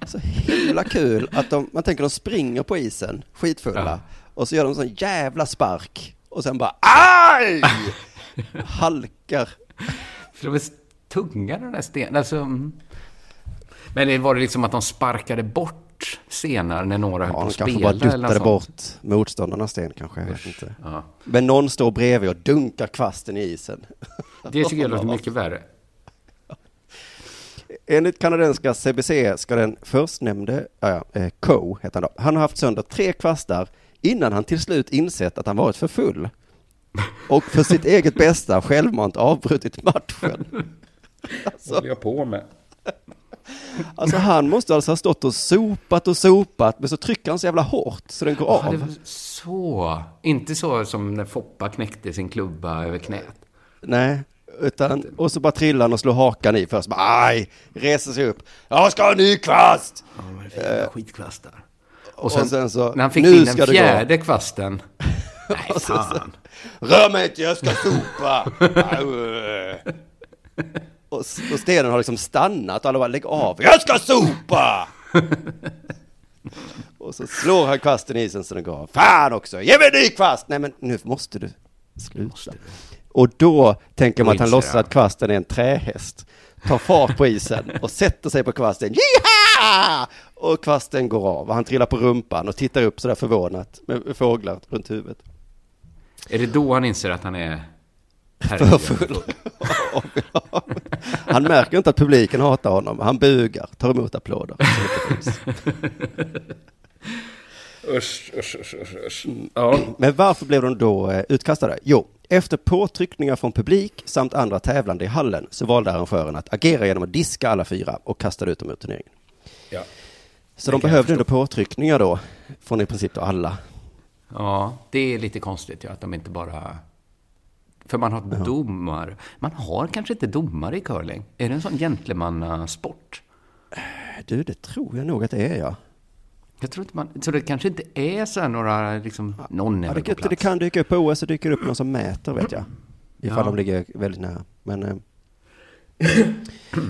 så himla kul att de, man tänker de springer på isen, skitfulla, och så gör de en sån jävla spark. Och sen bara AJ! Halkar. Tunga de där stenarna. Alltså, mm. men det var det liksom att de sparkade bort stenar när några höll Ja, på att kanske spela. bara eller något duttade bort motståndarnas sten kanske, jag Usch, inte. Ja. Men någon står bredvid och dunkar kvasten i isen. Det tycker jag låter mycket värre. Enligt kanadensiska CBC ska den förstnämnde, ja, ja, eh, Coe heter han då, han har haft sönder tre kvastar innan han till slut insett att han varit för full. Och för sitt eget bästa självmant avbrutit matchen. Vad håller jag på med? Alltså han måste alltså ha stått och sopat och sopat, men så trycker han så jävla hårt så den går Ja, av. det var så. Inte så som när Foppa knäckte sin klubba över knät. Nej, utan, och så bara trillar han och slår hakan i först. Bara, aj, reser sig upp. Jag ska ha en ny kvast! Ja, är det jävla skitkvastar? Och och sen, sen så, när han fick nu in ska den fjärde kvasten. Nej, Och så- så- fan. Rör mig inte, jag ska sopa! Och, och stenen har liksom stannat och alla bara, lägg av, jag ska sopa! och så slår han kvasten i isen så den går. Fan också, ge mig en ny kvast! Nej men nu måste du sluta. Och då tänker man att han låtsas att kvasten är en trähäst. Tar fart på isen och sätter sig på kvasten. Jiha! Och kvasten går av och han trillar på rumpan och tittar upp sådär förvånat med fåglar runt huvudet. Är det då han inser att han är För full. Han märker inte att publiken hatar honom. Han bugar, tar emot applåder. Usch, usch, usch, usch, usch. Ja. Men varför blev de då eh, utkastade? Jo, efter påtryckningar från publik samt andra tävlande i hallen så valde arrangören att agera genom att diska alla fyra och kastade ut dem ur turneringen. Ja. Så Det de behövde ändå påtryckningar då, från i princip då alla. ja, det är lite konstigt ja, att de inte bara... För man har domar. Man har kanske inte domare i curling. Är det en sån gentlemannasport? Du, det tror jag nog att det är, ja. Jag tror inte man... Så det kanske inte är så här några, liksom, någon är ja det, på det plats. kan dyka upp på OS, så dyker det upp någon som mäter, vet jag. Ifall Ja. de ligger väldigt nära. Men, eh,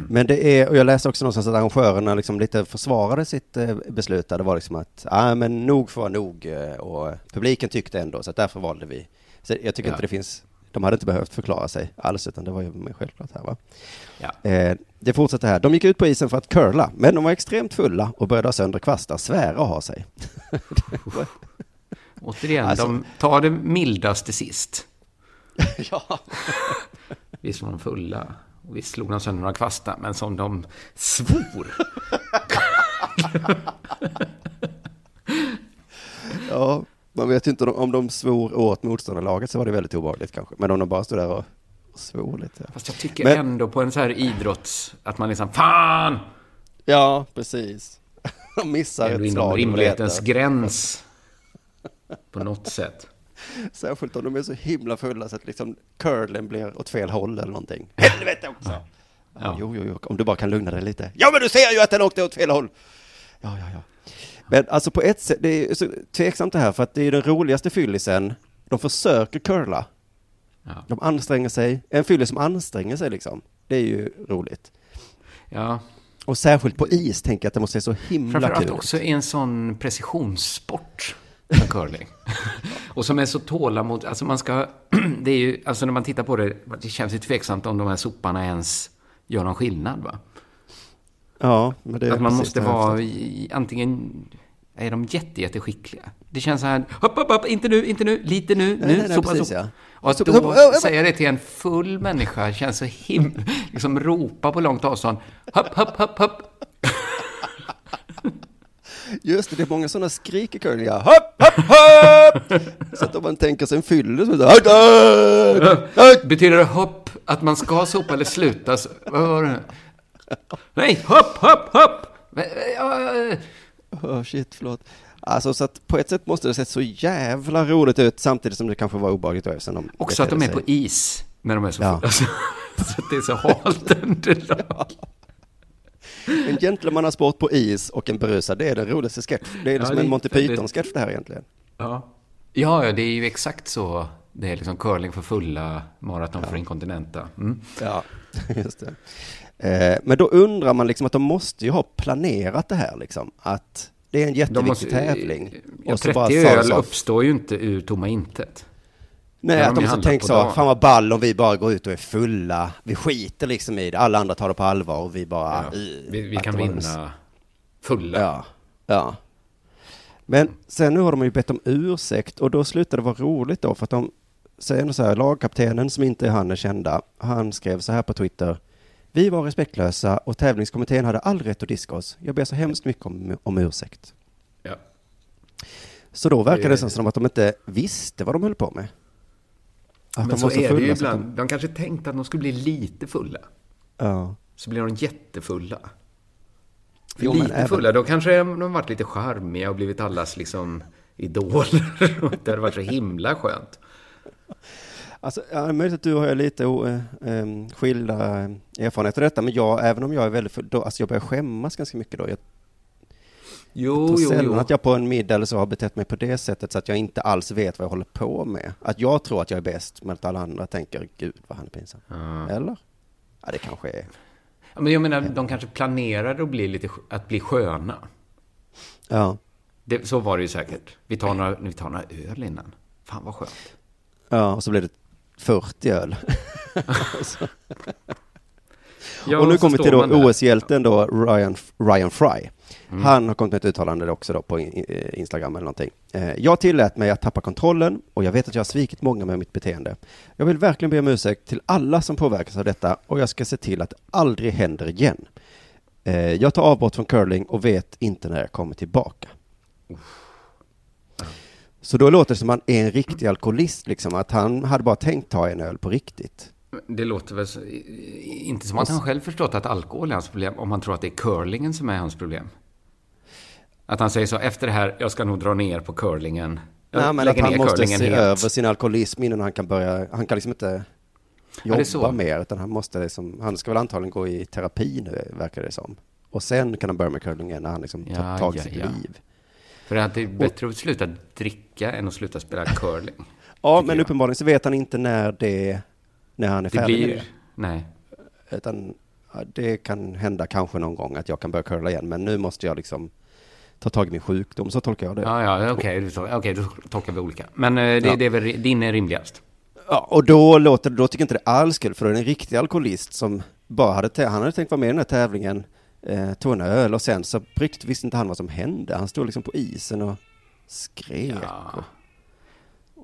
men det är, och jag läste också någonstans att arrangörerna liksom lite försvarade sitt eh, beslut. Där det var liksom att, ja men nog får vara nog. eh, Och publiken tyckte ändå, så därför valde vi. Så jag tycker Ja. inte det finns, de hade inte behövt förklara sig alls, utan det var ju självklart här va. Ja. Eh, det fortsätter här. De gick ut på isen för att curla, men de var extremt fulla och började ha sönder kvastar, svära och ha sig. Återigen, Alltså- de tar det mildaste sist. ja. Visst var de fulla. Och visst slog de sönder några kvastar, men som de svor. Ja, man vet ju inte om- de svor åt motståndarlaget så var det väldigt obehagligt kanske. Men om de bara stod där och svor lite. Fast jag tycker Men- ändå på en så här idrotts... Att man liksom, fan! Ja, precis. De missar Ändå ett inom slag. rimlighetens och gräns. På något sätt. Särskilt om de är så himla fulla så att liksom curlen blir åt fel håll eller någonting. Helvete också! Ja. Ja. Jo, jo, jo, om du bara kan lugna dig lite. Ja, men du ser ju att den åkte åt fel håll! Ja, ja, ja. Men alltså på ett sätt, det är så tveksamt det här för att det är den roligaste fyllisen. De försöker curla. Ja. De anstränger sig. En fyllis som anstränger sig liksom. Det är ju roligt. ja. Och särskilt på is tänker jag att det måste se så himla Framförallt kul också ut. i en sån precisionssport som curling. och som är så tålamod... Alltså man ska... det är ju... Alltså när man tittar på det, det känns ju tveksamt om de här soparna ens gör någon skillnad, va? Ja, men det är Att man måste vara i, antingen... Är de jätte, jätteskickliga? Det känns så här, hopp, hopp, hopp, inte nu, inte nu, lite nu, Nej, nu, nej, nej, sopa, precis, sopa. ja. Och att då sopa, oh, oh, säga det till en full människa känns så himla... Liksom ropa på långt avstånd, hopp, hopp, hopp, hopp. Just det, det är många sådana skrik i curling. Hopp, hopp, hopp! Så att om man tänker sig en fylle så är det Betyder det hopp att man ska sopa eller sluta? så- Vad var det? Nej, hopp, hopp, hopp! Ja, Oh, shit, förlåt. Alltså så att på ett sätt måste det sett så jävla roligt ut samtidigt som det kanske var obehagligt då, de Också att de är betedde på sig. is när de är så Ja. fulla. Så, så att det är så halt underlag. En gentlemannasport på is och en berusad, det är den roligaste sketch. Det är Ja, liksom det en Monty Python-sketch det här egentligen. Ja. ja, ja, det är ju exakt så. Det är liksom curling för fulla, maraton för inkontinenta. Mm. Ja, just det. Eh, men då undrar man liksom att de måste ju ha planerat det här liksom. Att det är en jätteviktig måste, tävling. Ja, Och så bara 30 sa de öl uppstår ju inte ur tomma intet. Nej, att de så på så, dagen. fan vad ball om vi bara går ut och är fulla. Vi skiter liksom i det, alla andra tar det på allvar och vi bara... Ja. Vi, vi kan var- vinna fulla. Ja, ja. Men sen nu har de ju bett om ursäkt och då slutade det vara roligt då för att de säger så här, lagkaptenen som inte är han är kända, han skrev så här på Twitter. Vi var respektlösa och tävlingskommittén hade all rätt att diska oss. Jag ber så hemskt mycket om, om ursäkt. Ja. Så då verkar det Det- som att de inte visste vad de höll på med. Att Men de så så är det ju ibland. De... kanske tänkte att de skulle bli lite fulla. Ja. Så blir de jättefulla. För Jo, lite även- fulla, då kanske de har varit lite charmiga och blivit allas liksom idoler. det hade varit så himla skönt. Alltså, ja, är möjligt att du har lite uh, um, skilda eh, erfarenheter av detta, men jag, även om jag är väldigt då, alltså jag börjar skämmas ganska mycket då. Jag Jo, tror jo, sällan jo. att jag på en middag eller så har betett mig på det sättet så att jag inte alls vet vad jag håller på med. Att jag tror att jag är bäst, men att alla andra tänker, gud vad han är pinsam. Ja. Eller? Ja, det kanske är. Ja, men jag menar, de kanske planerade att bli, lite, att bli sköna. Ja. Det, så var det ju säkert. Vi tar, några, vi tar några öl innan. Fan vad skönt. Ja, och så blev det 40 öl. Och nu kommer till då. OS-hjälten då, Ryan, Ryan Fry. Mm. Han har kommit med ett uttalande också då på eh, Instagram eller någonting. Eh, Jag tillät mig att tappa kontrollen och jag vet att jag har svikit många med mitt beteende. Jag vill verkligen be om ursäkt till alla som påverkas av detta och jag ska se till att det aldrig händer igen. Eh, Jag tar avbrott från curling och vet inte när jag kommer tillbaka. Så då låter det som att han är en riktig alkoholist, liksom, att han hade bara tänkt ta en öl på riktigt. Det låter väl så, inte som att han själv förstått att alkohol är hans problem, om han tror att det är curlingen som är hans problem. Att han säger så, efter det här, jag ska nog dra ner på curlingen. Jag Nej, men att han måste se helt. över sin alkoholism innan han kan börja, han kan liksom inte Ja, jobba mer, utan han måste liksom, han ska väl antagligen gå i terapi nu, verkar det som. Och sen kan han börja med curlingen när han liksom tar Ja, tag i ja, sitt ja. liv. För att det är bättre att sluta dricka än att sluta spela curling. Ja, men jag. uppenbarligen så vet han inte när det, när han är Det färdig med blir... det. Nej. Utan ja, det kan hända kanske någon gång att jag kan börja curla igen, men nu måste jag liksom ta tag i min sjukdom, så tolkar jag det. Ja, ja, okej, tol- okej, då tolkar vi olika. Men eh, det, Ja. det är väl, din är rimligast. Ja, och då låter då tycker jag inte det alls kul, för då är det en riktig alkoholist som bara hade, han hade tänkt vara med i den här tävlingen, eh, tog en öl och sen så riktigt visste inte han vad som hände. Han stod liksom på isen och skrek och,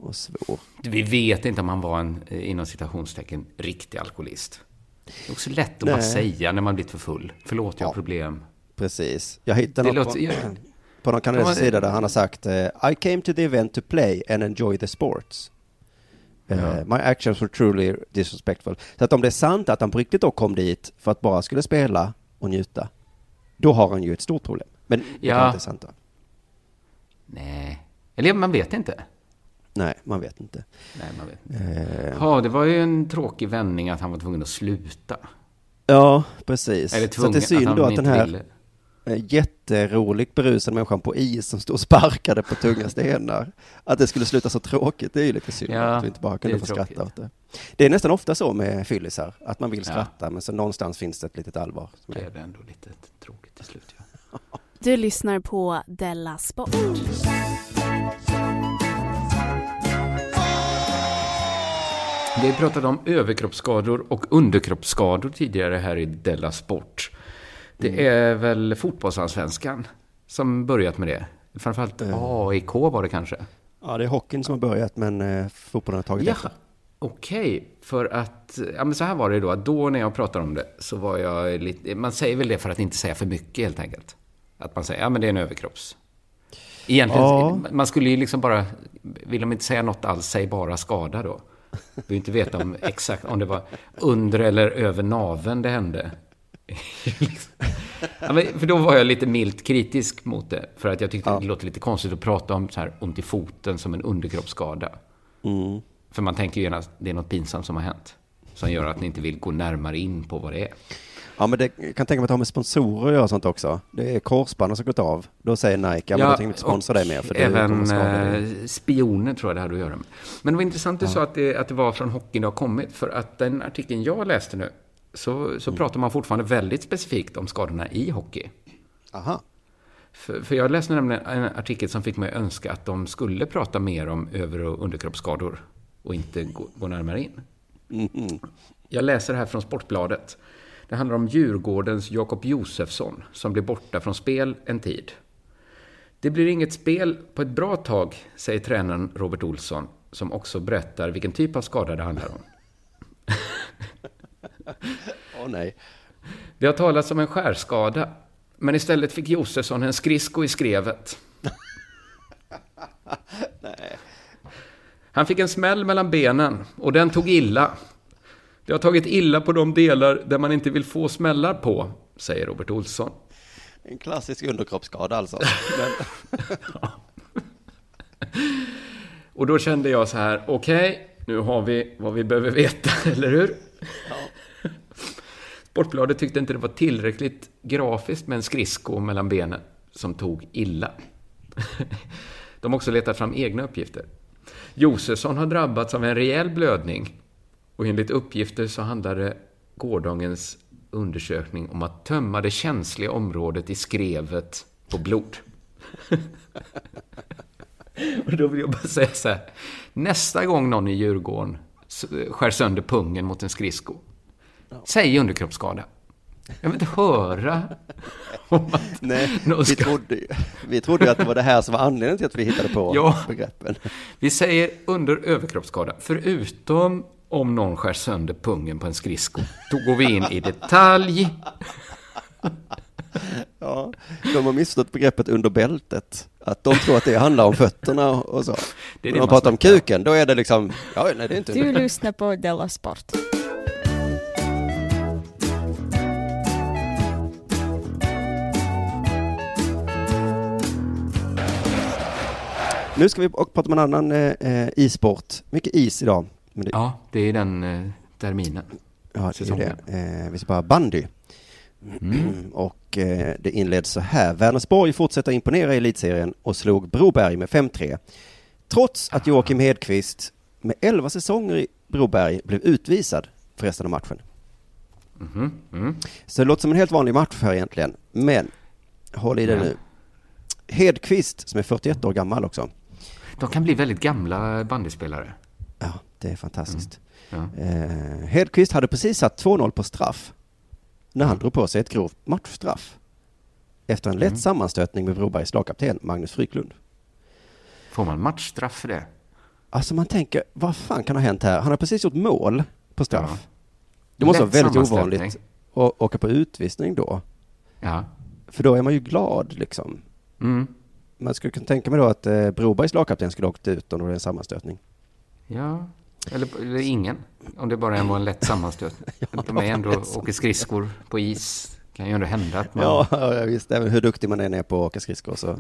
och svor. Vi vet inte om han var en, eh, inom citationstecken, riktig alkoholist. Det är också lätt att bara säga när man blivit för full. Förlåt, jag har problem. Precis. Jag hittade Det något låter- på, jag- på någon kanadensisk sida där han har sagt eh, I came to the event to play and enjoy the sports. Eh, Ja. My actions were truly disrespectful. Så att om det är sant att han på riktigt då kom dit för att bara skulle spela och njuta, då har han ju ett stort problem. Men det Ja. kan inte sant då. Nej. Eller man vet inte. Nej, man vet inte. Nej, man vet inte. Eh, Ja, det var ju en tråkig vändning att han var tvungen att sluta. ja, precis. Eller Så tvungen, att det är synd att att den här ville. Jätteroligt berusade människan på is som stod och sparkade på tunga stenar, att det skulle sluta så tråkigt, det är ju lite synd Ja, att vi inte bara det kunde få tråkigt. skratta åt det. Det är nästan ofta så med fyllisar, att man vill Ja. skratta, men så någonstans finns det ett litet allvar. Som är, Blev det ändå lite tråkigt till slut. Ja. Du lyssnar på Della Sport. Vi pratade om överkroppsskador och underkroppsskador tidigare här i Della Sport. Det Mm. är väl fotbollsallsvenskan som börjat med det. Framförallt AIK var det kanske. ja, det är hockeyn som har börjat, men eh, fotbollen har tagit Ja, efter. okej. För att, ja men så här var det då, att då när jag pratade om det så var jag lite, man säger väl det för att inte säga för mycket helt enkelt. Att man säger, ja men det är en överkropps. Egentligen, Ja. man skulle ju liksom bara, vill de inte säga något alls, säg bara skada då. Vi vill inte veta om exakt, om det var under eller över naven det hände. Ja, för då var jag lite milt kritisk mot det. För att jag tyckte det låter lite konstigt att prata om så här ont i foten som en underkroppsskada. Mm. För man tänker ju genast, det är något pinsamt som har hänt. Som gör att ni inte vill gå närmare in på vad det är. Ja, men det jag kan tänka mig att det har med sponsorer att göra sånt också. Det är korsbanden som gått av. Då säger Nike, ja, men då tänker vi inte sponsra dig mer, för även dig. eh, spioner tror jag det hade att göra med. Men det var intressant du sa att det, att det var från hockeyn det har kommit. För att den artikeln jag läste nu, så, så Mm. pratar man fortfarande väldigt specifikt om skadorna i hockey. Aha. För, för jag läste nämligen en artikel som fick mig att önska att de skulle prata mer om över och underkroppsskador och inte gå, gå närmare in. Mhm. Jag läser här från Sportbladet. Det handlar om Djurgårdens Jakob Josefsson som blev borta från spel en tid. Det blir inget spel på ett bra tag, säger tränaren Robert Olsson, som också berättar vilken typ av skada det handlar om. Åh nej. Det har talats om en skärskada, men istället fick Josefsson en skridsko i skrevet. Nej. Han fick en smäll mellan benen och den tog illa. Det har tagit illa på de delar där man inte vill få smällar på, säger Robert Olsson. En klassisk underkroppsskada alltså. Men, Och då kände jag så här, okej, nu har vi vad vi behöver veta, eller hur? Sportbladet tyckte inte det var tillräckligt grafiskt med en skridsko mellan benen som tog illa. De har också letat fram egna uppgifter. Josefsson har drabbats av en rejäl blödning och enligt uppgifter så handlade gårdagens undersökning om att tömma det känsliga området i skrevet på blod. och då vill jag bara säga så här. Nästa gång någon i Djurgården skär sönder pungen mot en skridsko, säg underkroppsskada. Jag vill inte höra om att nej, någon vi trodde, ju- vi trodde ju att det var det här som var anledningen till att vi hittade på Ja. begreppen. Vi säger under överkroppsskada, förutom om någon skär sönder pungen på en skridsko. Då går vi in i detalj. Ja, de har missförstått begreppet under bältet. Att de tror att det handlar om fötterna och så. Det är När det de man pratar om kuken, då är det liksom, ja, nej det är inte Du lyssnar på Della Sport. Nu ska vi prata om en annan eh, eh, e-sport. Mycket is idag. Det, Ja, det är den eh, terminen. ja, det är säsongen. det. Eh, vi ska bara bandy. Mm. Och eh, det inleds så här. Vänersborg fortsätter imponera i elitserien och slog Broberg med 5-3. Trots att Joakim Hedqvist med 11 säsonger i Broberg blev utvisad för resten av matchen. Mhm, mm. Så det låter som en helt vanlig match här egentligen. Men håll i det nu. Hedqvist, som är 41 år gammal också. De kan bli väldigt gamla bandyspelare. Ja, det är fantastiskt. Ja. Eh, Hedqvist hade precis satt 2-0 på straff när han drog på sig ett grovt matchstraff efter en lätt Mm. sammanstötning med Brobergs lagkapten Magnus Fryklund. Får man matchstraff för det? Alltså man tänker, vad fan kan ha hänt här? Han har precis gjort mål på straff. Ja. Det måste vara Lätt väldigt sammanstötning. ovanligt att åka på utvisning då. Ja. För då är man ju glad liksom. Mm. Man skulle kunna tänka mig då att eh, Brobergs lagkapten skulle ha åkt ut om det var en sammanstötning. Ja, eller, eller ingen. Om det bara var en lätt sammanstötning. De är ändå åker skridskor på is. kan ju ändå hända att man Ja, ja, visst. Även hur duktig man än är på att åka skridskor så,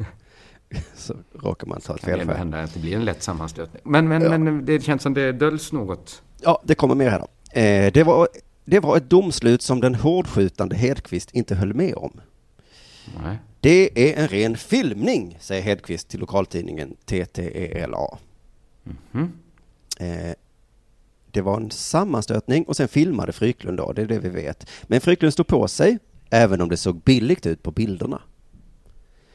så råkar man ta ett kan det fel ändå för. hända att det blir en lätt sammanstötning. Men, men, Ja. men det känns som det döljs något. Ja, det kommer mer här då. Eh, det, var, det var ett domslut som den hårdskjutande Hedqvist inte höll med om. Nej. Det är en ren filmning, säger Hedqvist till lokaltidningen TTELA. Mhm. Eh, det var en sammanstötning och sen filmade Fryklund då, det är det vi vet. Men Fryklund stod på sig, även om det såg billigt ut på bilderna.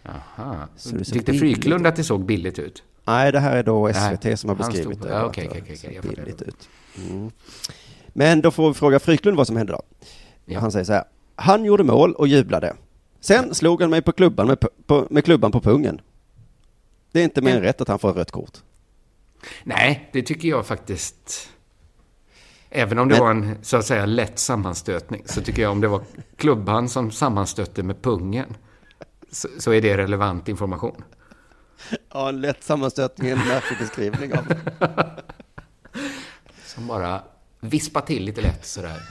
Aha. Så Tyckte Fryklund att det såg billigt ut? Nej, det här är då Nej, SVT som har beskrivit stod- det. ja, okej, okej, billigt ut. Mm. Men då får vi fråga Fryklund vad som hände då. Ja. Han säger så här. Han gjorde mål och jublade. Sen slog han mig på klubban med, på, med klubban på pungen. Det är inte mer än rätt att han får rött kort. Nej, det tycker jag faktiskt. Även om det Men- var en så att säga lätt sammanstötning så tycker jag om det var klubban som sammanstötte med pungen så, så är det relevant information. Ja, en lätt sammanstötning är en märklig beskrivning av Som bara vispar till lite lätt sådär.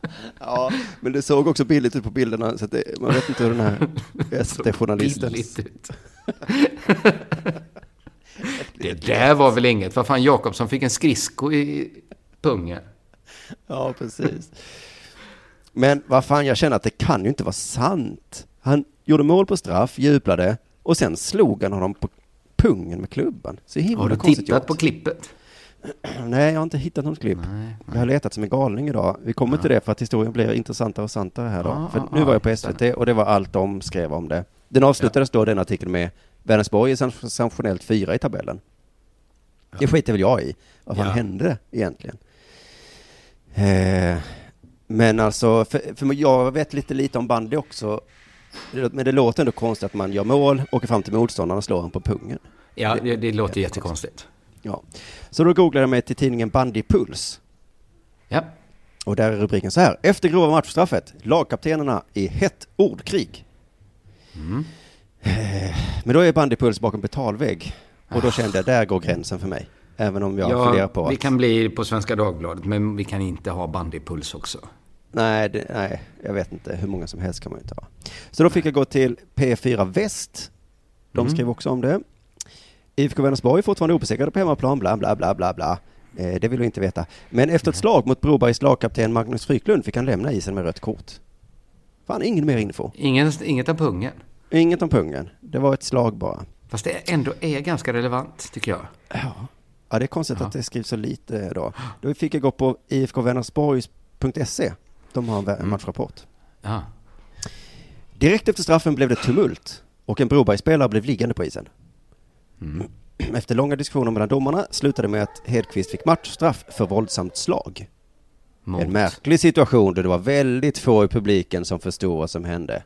Ja, men det såg också billigt ut på bilderna så det, man vet inte hur den här SVT-journalisten... Billigt ut. Det där var väl inget. Vad fan, Jakobsson fick en skridsko i pungen. Ja, precis. Men vad fan, jag känner att det kan ju inte vara sant. Han gjorde mål på straff, jublade och sen slog han honom på pungen med klubban. Så himla Har du tittat gjort. på klippet? Nej, jag har inte hittat något klipp. Nej, Jag har letat som en galning idag. Vi kommer till det för att historien blir intressantare och santare här då. Ja, för ja, nu var jag ja, på SVT och det var allt de skrev om det. Den avslutades då, den artikeln, med Vänersborg är sensationellt fyra i tabellen. Det skiter väl jag i. Vad fan Ja. hände egentligen? Eh, men alltså, för, för jag vet lite lite om bandy också. Men det låter ändå konstigt att man gör mål, åker fram till motståndaren och slår honom på pungen. Ja, det, det låter jättekonstigt. Ja. Så då googlade jag mig till tidningen Bandypuls. Ja. Och där är rubriken så här. Efter grova matchstraffet, lagkaptenerna i hett ordkrig. Mm. Men då är Bandypuls bakom betalvägg. Och då kände jag, där går gränsen för mig. Även om jag funderar Ja, på vi att... kan bli på Svenska Dagbladet, men vi kan inte ha bandypuls också. Nej, det, nej, jag vet inte. Hur många som helst kan man ju inte ha. Så då fick jag gå till P4 Väst. De Mm. skrev också om det. IFK Vänersborg är fortfarande obesegrade på hemmaplan, bla bla bla bla bla. Eh, det vill vi inte veta. Men efter ett slag mot Brobergs lagkapten Magnus Fryklund fick han lämna isen med rött kort. Fan, ingen mer info. Ingen, inget av pungen. Inget om pungen. Det var ett slag bara. Fast det ändå är ganska relevant, tycker jag. Ja. Ja, det är konstigt Ja. att det skrivs så lite då. Då fick jag gå på ifkvänersborgs.se. De har en Mm. matchrapport. Ja. Direkt efter straffen blev det tumult och en Brobergsspelare blev liggande på isen. Mm. Efter långa diskussioner mellan domarna slutade med att Hedqvist fick matchstraff för våldsamt slag. Mot. En märklig situation då det var väldigt få i publiken som förstod vad som hände.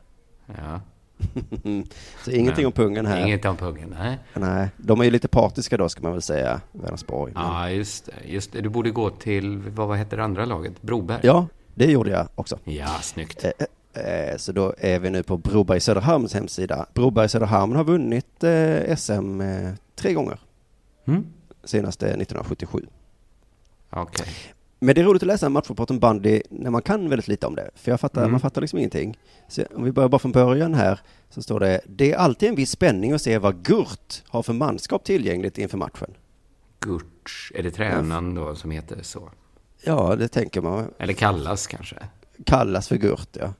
Ja. Så ingenting Men- om pungen här. Inget om pungen, nej. Nej, de är ju lite partiska då ska man väl säga, Vänersborg. Men- Ja, just det. Just det. Du borde gå till, vad, vad heter det andra laget? Broberg? Ja, det gjorde jag också. Ja, snyggt. Eh, Så då är vi nu på Broberg Söderhamns hemsida. Broberg Söderhamn har vunnit eh, SM eh, tre gånger. Mm. Senaste 1977. Okej. Men det är roligt att läsa en matchrapport om bandy när man kan väldigt lite om det. För jag fattar, Mm. man fattar liksom ingenting. Så om vi börjar bara från början här så står det Det är alltid en viss spänning att se vad Gurt har för manskap tillgängligt inför matchen. Gurt, är det tränaren då som heter så? Ja, det tänker man. Eller kallas kanske? Kallas för Gurt, ja.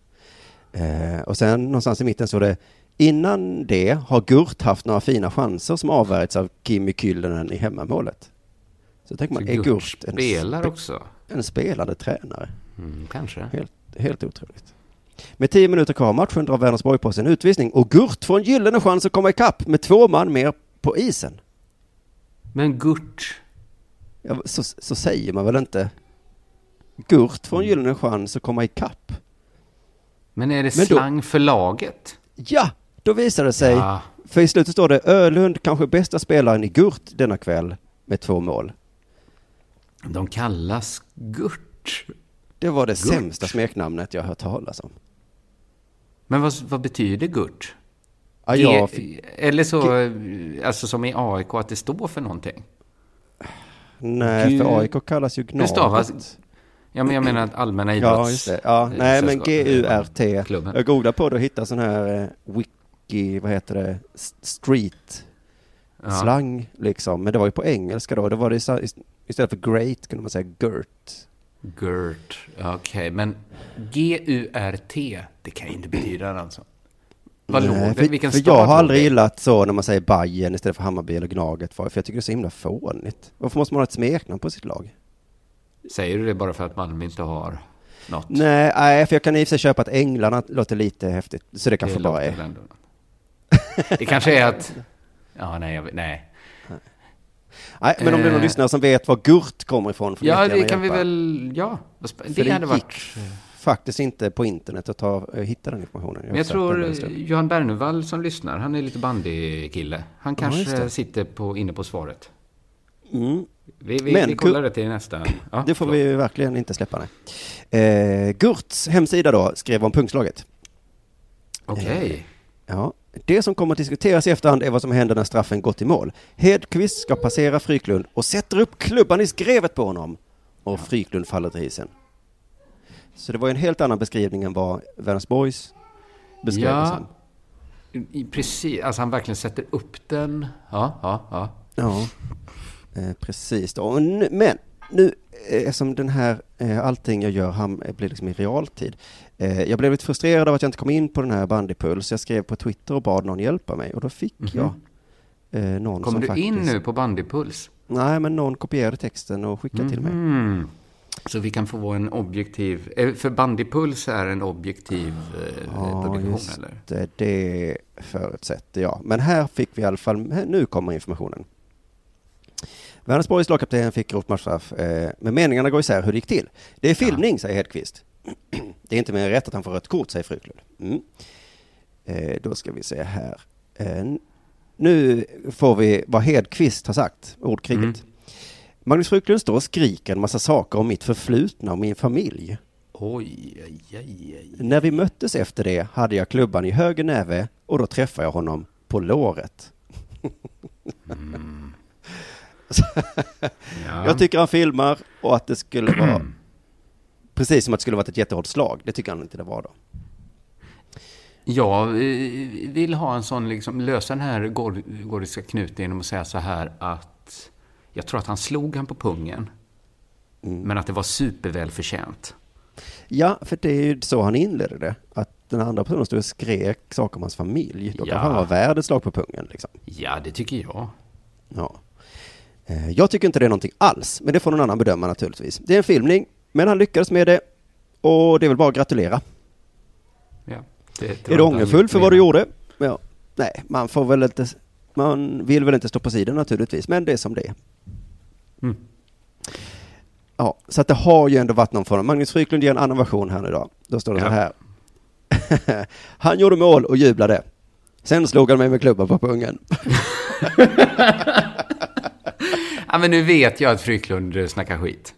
Eh, och sen någonstans i mitten står det Innan det har Gurt haft några fina chanser som avvärjts av Kimi Kyllönen i hemmamålet. Så tänker man, Så är Gurt Gurt en, spelar spe- också? en spelande tränare? Mm, kanske. Helt, helt otroligt. Med tio minuter kvar av matchen drar Vänersborg på sig en utvisning och Gurt får en gyllene chans att komma ikapp med två man mer på isen. Men Gurt, Ja, så, så säger man väl inte? Gurt får en gyllene chans att komma ikapp. Men är det Men då- slang för laget? Ja, då visar det sig. Ja. För i slutet står det Ölund kanske bästa spelaren i Gurt denna kväll med två mål. De kallas Gurt. Det var det Gurt. sämsta smeknamnet jag hört talas om. Men vad, vad betyder Gurt? Ja, G- jag fick, Eller så, alltså som i AIK, att det står för någonting? nej, Gu- för AIK kallas ju Det Gnaget. stavas Ja, men jag menar att allmänna idrotts... Ja, just det. Ja, nej, men G-U-R-T. Klubben. Jag googlade på det och hittade sån här eh, wiki, vad heter det, street Ja. slang liksom. Men det var ju på engelska då. Det var det istället för great kunde man säga gurt. Gurt, okej. Men G-U-R-T, det kan ju inte betyda det alltså. Vad Nej, för, Vilken för jag har aldrig gillat så när man säger Bajen istället för Hammarby eller Gnaget. För jag tycker det är så himla fånigt. Varför måste man ha ett smeknamn på sitt lag? Säger du det bara för att Malmö inte har något? Nej, nej, för jag kan i och för sig köpa att Änglarna låter lite häftigt. Så det kanske det bara är. ändå. Det kanske är att... Ja, nej, jag nej. Nej, men om det är någon Eh. lyssnare som vet var Gurt kommer ifrån får Ja, det kan vi hjälpa. väl... Ja, sp- För det hade gick varit... faktiskt inte på internet att ta, eh, hitta den informationen. Men jag försökte en tror. Johan Bernevall som lyssnar, han är lite bandykille. Han Ja, kanske det. sitter på, inne på svaret. Mm. Vi, vi, Men vi kollar det till nästa. Ja, det får förlåt. vi verkligen inte släppa. Nej. Eh, Gurts hemsida då skrev om pungslaget. Okej. Ja. Det som kommer att diskuteras i efterhand är vad som händer när straffen gått i mål. Hedqvist ska passera Fryklund och sätter upp klubban i skrevet på honom. Och Fryklund faller till isen. Så det var en helt annan beskrivning än vad Vänersborgs beskrev det Ja, som. precis. Alltså han verkligen sätter upp den. Ja, ja, ja. Ja, eh, precis. Då. Och nu- Men nu, eh, eftersom den här, eh, allting jag gör ham, blir liksom i realtid. Eh, jag blev lite frustrerad av att jag inte kom in på den här Bandypuls. Jag skrev på Twitter och bad någon hjälpa mig och då fick Mhm. jag eh, någon Kommer som du faktiskt... in nu på Bandypuls? Nej, men någon kopierade texten och skickade till mig. Mhm. Så vi kan få en objektiv... För Bandypuls är en objektiv eh, Ja, publikation, just eller? det. Det förutsätter jag. Men här fick vi i alla fall, nu kommer informationen. Vänersborgs lagkapten fick grovt matchstraff, eh, men meningarna går isär hur det gick till. Det är filmning, säger Hedqvist. det är inte mer än rätt att han får rött kort, säger Fryklund. Mm. Eh, då ska vi se här. Eh, nu får vi vad Hedqvist har sagt, ordkriget. Mm. Magnus Fryklund står och skriker en massa saker om mitt förflutna och min familj. Oj, oj, oj. När vi möttes efter det hade jag klubban i höger näve och då träffade jag honom på låret. Ja. Jag tycker han filmar och att det skulle vara precis som att det skulle varit ett jättehårt slag. Det tycker han inte det var då. Jag vill ha en sån, liksom, lösa den här gor- gordiska knuten genom att säga så här att jag tror att han slog han på pungen, men att det var supervälförtjänt. Ja, för det är ju så han inledde det. Att den andra personen stod och skrek saker om hans familj. Då Ja. kan han vara värd ett slag på pungen. Liksom. Ja, det tycker jag. Ja. Eh, Jag tycker inte det är någonting alls, men det får någon annan bedöma naturligtvis. Det är en filmning, men han lyckades med det. Och det är väl bara att gratulera. Ja, det tror Är du ångerfull för vad du gjorde? Ja. Nej, man får väl inte, man vill väl inte stå på sidan naturligtvis, men det är som det är. Mm. Ja, så att det har ju ändå varit någon form. Magnus Fryklund ger en annan version här nu då. Då står det så Ja. här. han gjorde mål och jublade. Sen slog han mig med klubban på pungen. Ja, men nu vet jag att Fryklund eh, snackar skit.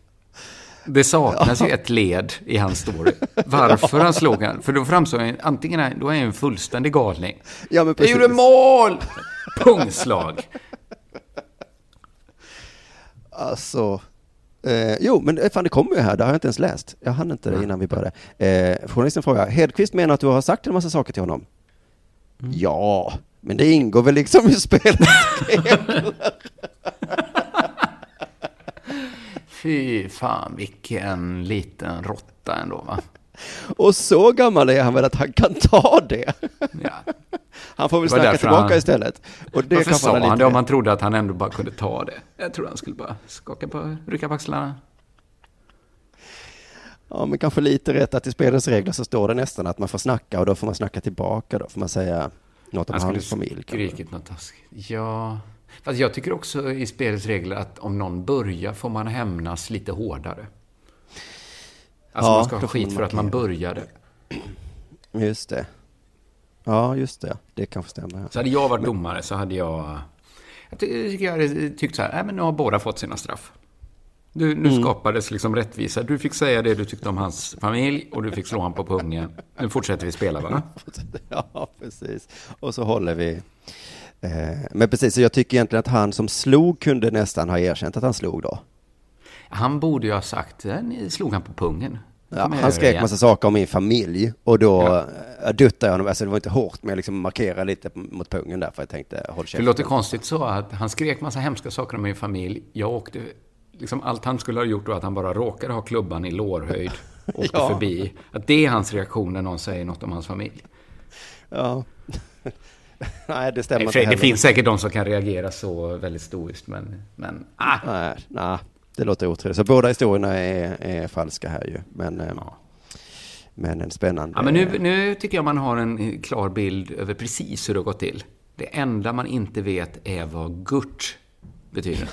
Det saknas ju ett led i hans story. Varför han slog han? För då framstår han, antingen då är han en fullständig galning. Ja, men Jag gjorde mål! Pungslag. Alltså, eh, jo, men eh, fan det kommer ju här, det har jag inte ens läst. Jag hann inte det innan vi började. Eh, journalisten frågar, Hedqvist menar att du har sagt en massa saker till honom? Ja, men det ingår väl liksom i spelet. Fy fan, vilken liten råtta ändå va? Och så gammal är han väl att han kan ta det. Ja. Han får väl snacka tillbaka han- istället. Och det Varför sa han han det om man trodde att han ändå bara kunde ta det? Jag trodde han skulle bara skaka på, rycka på axlarna. Ja, men kanske lite rätt att i spelets regler så står det nästan att man får snacka och då får man snacka tillbaka då får man säga något om Han skulle hans familj. kanske. skrikit något taskigt. Ja. Fast jag tycker också i spelets regler att om någon börjar får man hämnas lite hårdare. Alltså Ja, man ska ha skit för att man började. Just det. Ja, just det. Det kanske stämmer. Så hade jag varit domare så hade jag... Jag ty- tycker jag hade tyckt så här, nej men nu har båda fått sina straff. Du, nu Mm. skapades liksom rättvisa. Du fick säga det du tyckte om hans familj och du fick slå honom på pungen. Nu fortsätter vi spela va? Ja, precis. Och så håller vi. Eh, men precis, så jag tycker egentligen att han som slog kunde nästan ha erkänt att han slog då. Han borde ju ha sagt, "Eh, ni slog han på pungen. Ja, han skrek igen." massa saker om min familj och då Ja. ja. duttade jag honom, alltså det var inte hårt men jag liksom markerade lite mot pungen där för jag tänkte håll käften. det låter konstigt så att han skrek massa hemska saker om min familj. Jag åkte, liksom allt han skulle ha gjort var att han bara råkade ha klubban i lårhöjd. Åkte Ja. förbi. Att det är hans reaktion när någon säger något om hans familj. Ja. Nej, det stämmer Nej, inte det finns säkert de som kan reagera så väldigt stoiskt, men... men ah. Nej, nej, det låter otroligt. Så båda historierna är, är falska här ju. Men, eh, men en spännande... Ja, men nu, nu tycker jag man har en klar bild över precis hur det har gått till. Det enda man inte vet är vad gurt betyder.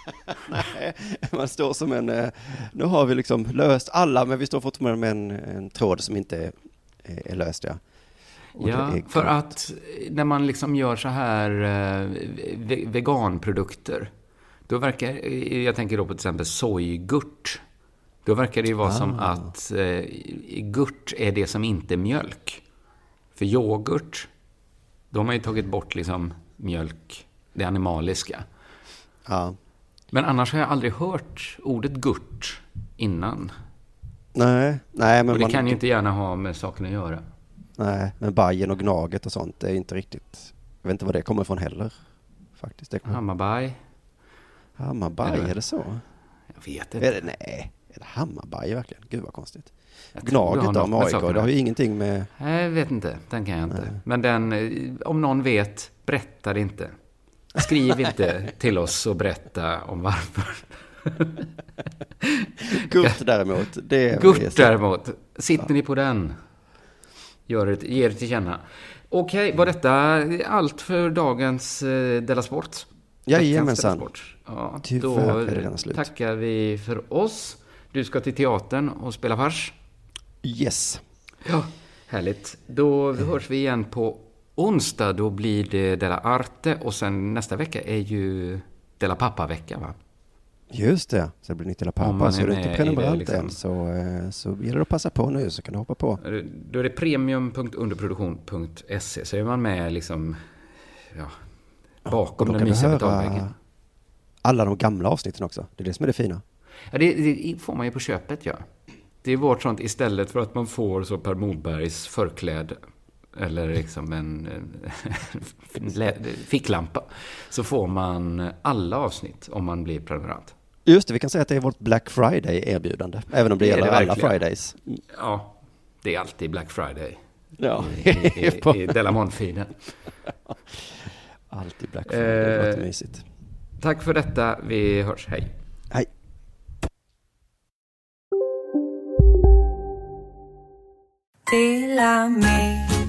Nej, man står som en, eh, nu har vi liksom löst alla, men vi står fortfarande med en, en tråd som inte är, är löst. Ja, Ja, för att när man liksom gör så här eh, ve- veganprodukter, då verkar, eh, jag tänker då på till exempel sojgurt, då verkar det ju vara som Ah. att eh, gurt är det som inte är mjölk. För yoghurt, då har man ju tagit bort liksom mjölk, det animaliska. Ja. Men annars har jag aldrig hört ordet gurt innan. Nej, nej, men Och det man, kan ju inte gärna ha med saken att göra. Nej, men Bajen och Gnaget och sånt är inte riktigt, jag vet inte var det kommer ifrån heller. Faktiskt. Det kommer- Hammarbaj. Hammarbaj, är det så? Jag vet inte. Är det, nej, är det Hammarbaj verkligen? Gud vad konstigt. Gnaget då, med AIK, det har ju ingenting med... Nej, jag vet inte. Den kan jag inte. Men den, eh, om någon vet, berätta det inte. Skriv inte till oss och berätta om varför. Gurt däremot, det. Gurt däremot, sitter ni på den? Gör det, ge det till känna. Okej, var detta allt för dagens eh, Della Sport? Jajamensan. Ja, Tyvärr då är det redan slut. tackar vi för oss. Du ska till teatern och spela fars. Yes. Ja. Härligt. Då hörs vi igen på onsdag. Då blir det Della Arte och sen nästa vecka är ju Della Pappa-vecka va? Just det, så det blir nytt hela pappa. Så är du inte prenumerant liksom. än så, eh, så gäller det att passa på nu så kan du hoppa på. Då är det premium.underproduktion.se så är man med liksom ja, bakom då den mysiga betalväggen. alla de gamla avsnitten också. Det är det som är det fina. Ja, det, det får man ju på köpet, ja. Det är vårt sånt istället för att man får så Per Morbergs förkläde eller liksom en, en ficklampa. Så får man alla avsnitt om man blir prenumerant. Just det, vi kan säga att det är vårt Black Friday-erbjudande. Även om det, Det är gäller det alla. Fridays. Ja, det är alltid Black Friday. Ja. I, i, i, i Delamont-feeden. Alltid Black Friday, det Eh, låter mysigt. Tack för detta. Vi hörs. Hej. Hej.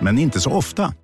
men inte så ofta.